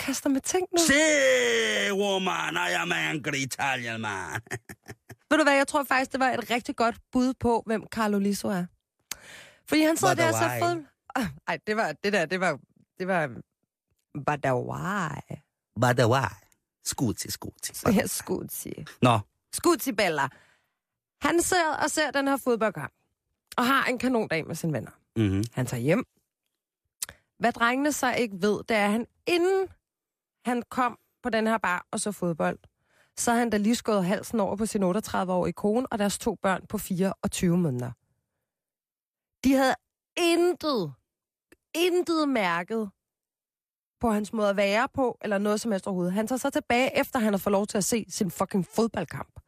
Du kaster med ting nu. Se, woman, I am angry Italian man. Ved du hvad, jeg tror faktisk, det var et rigtig godt bud på, hvem Carlo Liso er. Fordi han sidder der og why? fodbold. Ah, Ej, det var, det der, det var, det var, but why? But why? Scusi, scusi. Ja, Scusi. Nå, Scusi Bella. Han sidder og ser den her fodboldkamp, og har en kanondag med sine venner. mm-hmm. Han tager hjem. Hvad drengene så ikke ved, det er, at han inden han kom på den her bar og så fodbold, så havde han da lige skåret halsen over på sin 38-årige kone og deres to børn på 4 og 20 måneder. De havde intet, intet mærket på hans måde at være på, eller noget som helst overhovedet. Han tager så tilbage, efter han har fået lov til at se sin fucking fodboldkamp.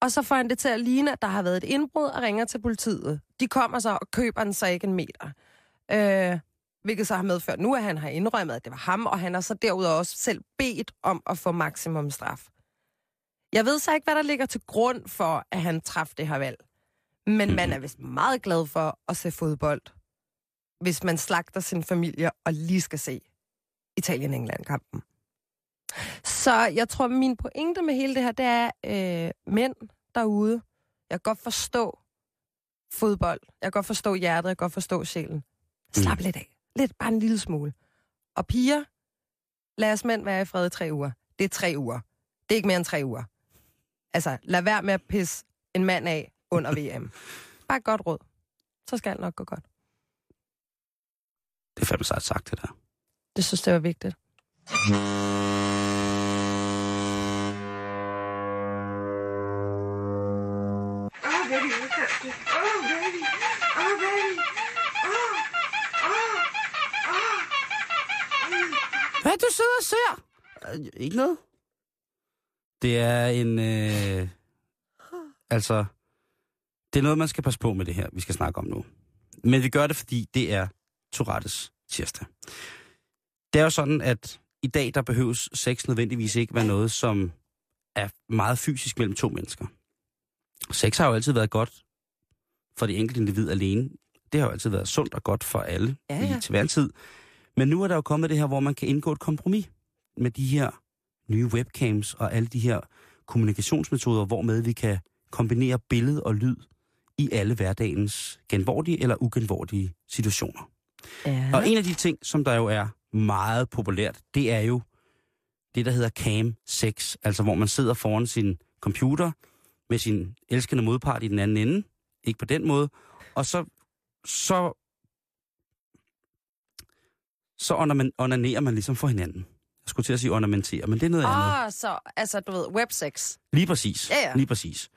Og så får han det til at ligne, at der har været et indbrud og ringer til politiet. De kommer så og køber den så ikke en meter. Øh, hvilket så har medført nu, at han har indrømmet, at det var ham, og han har så derudover også selv bedt om at få maksimum straf. Jeg ved så ikke, hvad der ligger til grund for, at han træffede det her valg. Men man er vist meget glad for at se fodbold, hvis man slagter sin familie og lige skal se Italien-England-kampen. Så jeg tror, min pointe med hele det her, det er øh, mænd derude. Jeg kan godt forstå fodbold. Jeg kan godt forstå hjertet. Jeg kan godt forstå sjælen. Slap mm. lidt af. Lidt, bare en lille smule. Og piger, lad os mænd være i fred i tre uger. Det er tre uger. Det er ikke mere end tre uger. Altså, lad være med at pisse en mand af under VM. Bare et godt råd. Så skal alt nok gå godt. det er fandme sagt, det der. Det synes jeg var vigtigt. Og ser? Øh, ikke noget. Det er en... Øh, altså, det er noget, man skal passe på med det her, vi skal snakke om nu. Men vi gør det, fordi det er Tourettes tirsdag. Det er jo sådan, at i dag, der behøves sex nødvendigvis ikke være noget, som er meget fysisk mellem to mennesker. Sex har jo altid været godt for det enkelte individ alene. Det har jo altid været sundt og godt for alle Ja, ja, i til hver tid. Men nu er der jo kommet det her, hvor man kan indgå et kompromis med de her nye webcams og alle de her kommunikationsmetoder, hvormed vi kan kombinere billede og lyd i alle hverdagens genvordige eller ugenvordige situationer. Ja. Og en af de ting, som der jo er meget populært, det er jo det, der hedder cam 6, altså hvor man sidder foran sin computer med sin elskende modpart i den anden ende, ikke på den måde, og så, så, så ornamen, onanerer man ligesom for hinanden. Jeg skulle til at sige ornamentere, men det er noget andet. Oh, så, altså, du ved, websex. Lige præcis. Ja, ja. Lige præcis.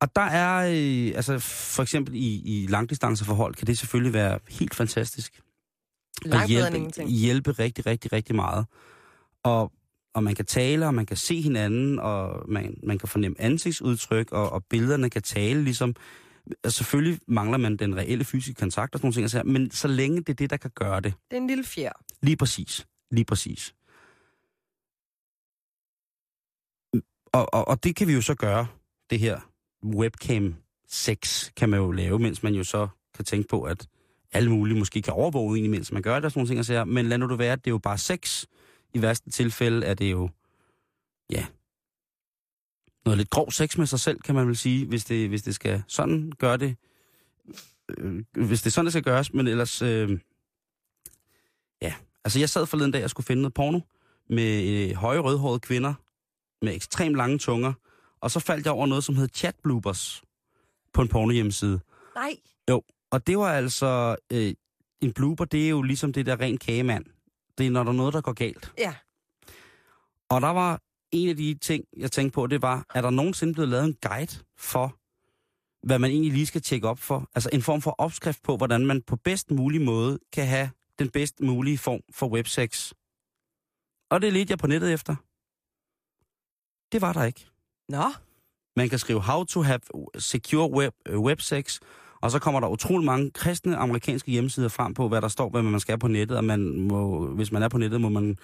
Og der er, øh, altså for eksempel i, i langdistanceforhold, kan det selvfølgelig være helt fantastisk. Og Langt end hjælpe, hjælpe rigtig, rigtig, rigtig meget. Og, og man kan tale, og man kan se hinanden, og man, man kan fornemme ansigtsudtryk, og, og billederne kan tale ligesom. Og selvfølgelig mangler man den reelle fysiske kontakt og sådan nogle ting, altså, men så længe det er det, der kan gøre det, Det er en lille fjer. Lige præcis. Lige præcis. Og, og, og det kan vi jo så gøre, det her webcam 6 kan man jo lave, mens man jo så kan tænke på, at alle mulige måske kan overvåge en, mens man gør det og sådan nogle ting. Og sager. Men lad nu det være, at det er jo bare sex. I værste tilfælde er det jo, ja, noget lidt grov sex med sig selv, kan man vel sige, hvis det, hvis det skal sådan gøre det. Øh, hvis det er sådan, det skal gøres, men ellers... Øh, Ja, altså jeg sad forleden dag og skulle finde noget porno, med øh, høje rødhårede kvinder med ekstremt lange tunger. Og så faldt jeg over noget, som hed chat bloopers på en porno hjemmeside. Nej. Og det var altså... Øh, en blooper, det er jo ligesom det der ren kagemand. Det er, når der er noget, der går galt. Ja. Og der var en af de ting, jeg tænkte på, det var, er der nogensinde blevet lavet en guide for, hvad man egentlig lige skal tjekke op for? Altså en form for opskrift på, hvordan man på bedst mulig måde kan have den bedst mulige form for websex. Og det ledte jeg på nettet efter. Det var der ikke. Nå. Man kan skrive how to have secure web, øh, websex, og så kommer der utrolig mange kristne amerikanske hjemmesider frem på, hvad der står, hvad man skal på nettet, og man må, hvis man er på nettet, må man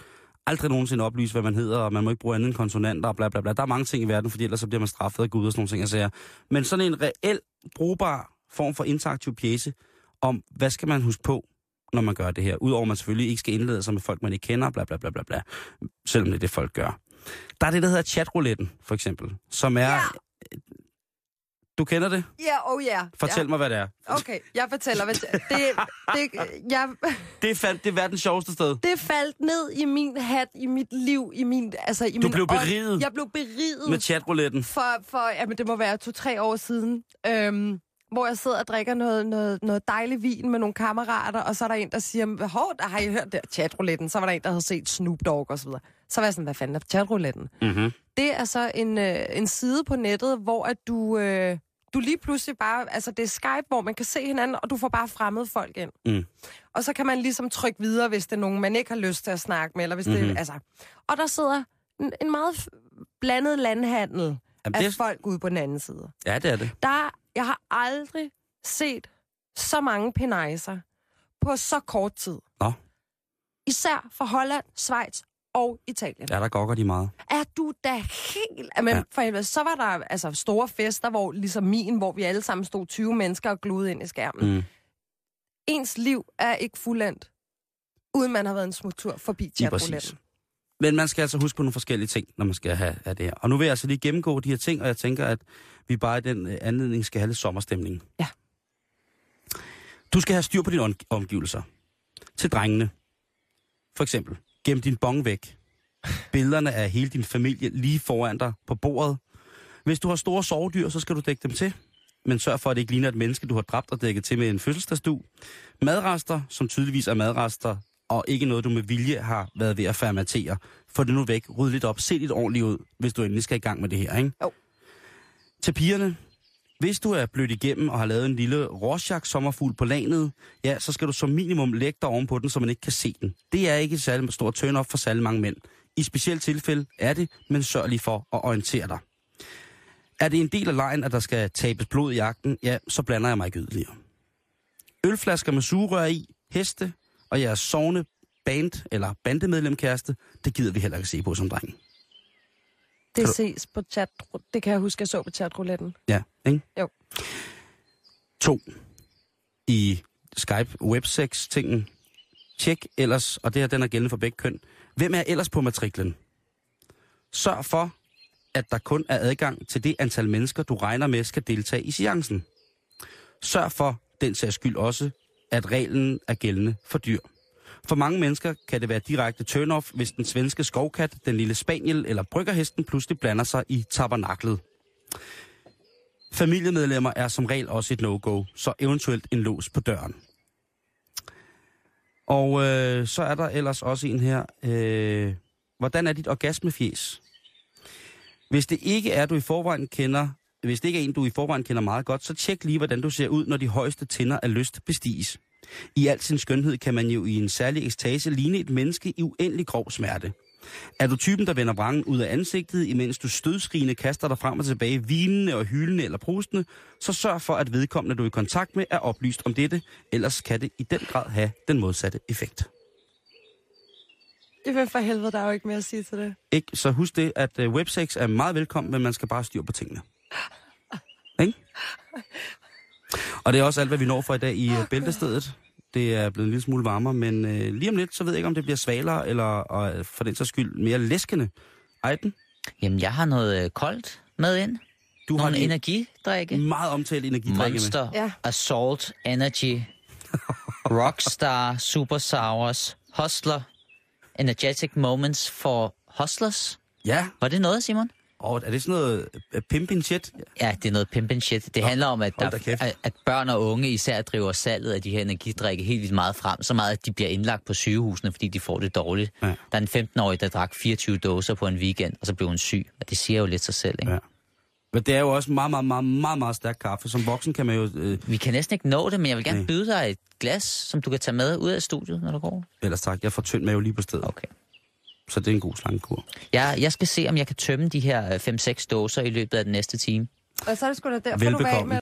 aldrig nogensinde oplyse, hvad man hedder, og man må ikke bruge andet end konsonanter og bla bla bla. Der er mange ting i verden, fordi ellers så bliver man straffet af Gud og sådan nogle ting, jeg siger. Men sådan en reel, brugbar form for interaktiv pjæse om, hvad skal man huske på, når man gør det her. Udover at man selvfølgelig ikke skal indlede sig med folk, man ikke kender, bla bla bla bla bla. Selvom det er det, folk gør. Der er det, der hedder chatrouletten, for eksempel, som er... Ja. Du kender det? Ja, oh ja. Fortæl ja. mig, hvad det er. Okay, jeg fortæller, hvad det, det, jeg, Det fand, det er verdens sjoveste sted. det faldt ned i min hat, i mit liv, i min, altså i Du min blev beriget. Jeg blev beriget Med chatrouletten. for, for jamen, det må være to-tre år siden, øhm, hvor jeg sidder og drikker noget, noget, noget dejlig vin med nogle kammerater, og så er der en, der siger, hov, der har I hørt det chatrouletten? Så var der en, der havde set Snoop Dogg og så videre. Så var jeg sådan, hvad fanden er chatrouletten? Mm-hmm. Det er så en, øh, en side på nettet, hvor at du, øh, du lige pludselig bare... Altså, det er Skype, hvor man kan se hinanden, og du får bare fremmede folk ind. Mm. Og så kan man ligesom trykke videre, hvis det er nogen, man ikke har lyst til at snakke med, eller hvis mm-hmm. Mhm. det... Altså, og der sidder en, en meget blandet landhandel Jamen, af det, folk ude på den anden side. ja, det er det. Der, jeg har aldrig set så mange penejser på så kort tid. Nå. Især for Holland, Schweiz og Italien. Ja, der gokker de meget. Er du da helt... Men Ja. for helvede, så var der altså store fester, hvor ligesom min, hvor vi alle sammen stod 20 mennesker og gluede ind i skærmen. Mm. Ens liv er ikke fuldendt, uden man har været en smuttur forbi chatrouletten. Men man skal altså huske på nogle forskellige ting, når man skal have, have det her. Og nu vil jeg altså lige gennemgå de her ting, og jeg tænker, at vi bare i den øh, anledning skal have lidt sommerstemning. Ja. Du skal have styr på dine om- omgivelser. Til drengene. For eksempel, gem din bong væk. Billederne af hele din familie lige foran dig på bordet. Hvis du har store sovedyr, så skal du dække dem til. Men sørg for, at det ikke ligner et menneske, du har dræbt og dækket til med en fødselsdagsdu. Madrester, som tydeligvis er madrester, og ikke noget, du med vilje har været ved at fermentere. Få det nu væk, ryd lidt op, se lidt ordentligt ud, hvis du endelig skal i gang med det her, ikke? Jo. Til pigerne, hvis du er blødt igennem og har lavet en lille Rorschach sommerfugl på lanet, ja, så skal du som minimum lægge dig ovenpå den, så man ikke kan se den. Det er ikke et særlig stort turn-off for særlig mange mænd. I specielt tilfælde er det, men sørg lige for at orientere dig. Er det en del af lejen, at der skal tabes blod i jagten, ja, så blander jeg mig ikke yderligere. Ølflasker med sugerør i, heste og jeres sovende band- eller bandemedlemkæreste, det gider vi heller ikke se på som dreng. Det du- ses på chat. Det kan jeg huske, jeg så på chatrouletten. Ja, ikke? Jo. To. I Skype websex-tingen. Tjek ellers, og det her den er gældende for begge køn. Hvem er ellers på matriklen? Sørg for, at der kun er adgang til det antal mennesker, du regner med skal deltage i seancen. Sørg for, den sags skyld også, at reglen er gældende for dyr. For mange mennesker kan det være direkte turn-off, hvis den svenske skovkat, den lille spaniel eller bryggerhesten pludselig blander sig i tabernaklet. Familiemedlemmer er som regel også et no-go, så eventuelt en lås på døren. Og øh, så er der ellers også en her. Øh, hvordan er dit orgasmefjes? Hvis det ikke er, du i forvejen kender, hvis det ikke er en, du i forvejen kender meget godt, så tjek lige, hvordan du ser ud, når de højeste tænder af lyst bestiges. I al sin skønhed kan man jo i en særlig ekstase ligne et menneske i uendelig grov smerte. Er du typen, der vender vrangen ud af ansigtet, imens du stødskrigende kaster dig frem og tilbage, vinende og hyldende eller prustende, så sørg for, at vedkommende, du er i kontakt med, er oplyst om dette, ellers kan det i den grad have den modsatte effekt. Det vil for helvede, der er jo ikke mere at sige til det. Ikke? Så husk det, at uh, websex er meget velkommen, men man skal bare styre på tingene. Ikke? Og det er også alt, hvad vi når for i dag i uh, bæltestedet. Det er blevet en lille smule varmere, men uh, lige om lidt, så ved jeg ikke, om det bliver svalere, eller og, for den så skyld mere læskende. Ejden, Jamen, jeg har noget øh, koldt med ind. du har Nogle lige energidrikke. meget omtalt energidrikke med. Monster, Ja. Assault, Energy, Rockstar, Super Sours, Hustler, Energetic Moments for Hustlers. Ja, Var det noget, Simon? Og er det sådan noget uh, pimping shit? Ja, det er noget pimpin' shit. Det handler om, at, der, kæft. at, børn og unge især driver salget af de her energidrikke helt vildt meget frem. Så meget, at de bliver indlagt på sygehusene, fordi de får det dårligt. Ja. Der er en 15-årig, der drak 24 dåser på en weekend, og så blev hun syg. Og det siger jo lidt sig selv, ikke? Ja. Men det er jo også meget, meget, meget, meget, meget stærk kaffe. Som voksen kan man jo... Øh, Vi kan næsten ikke nå det, men jeg vil gerne Nej. byde dig et glas, som du kan tage med ud af studiet, når du går. ellers tak, jeg får tynd mave lige på stedet. Okay. Så det er en god slangekur. Jeg, jeg skal se, om jeg kan tømme de her 5-6 dåser i løbet af den næste time. Og så er det sgu da derfor, du var af Velbekomme. med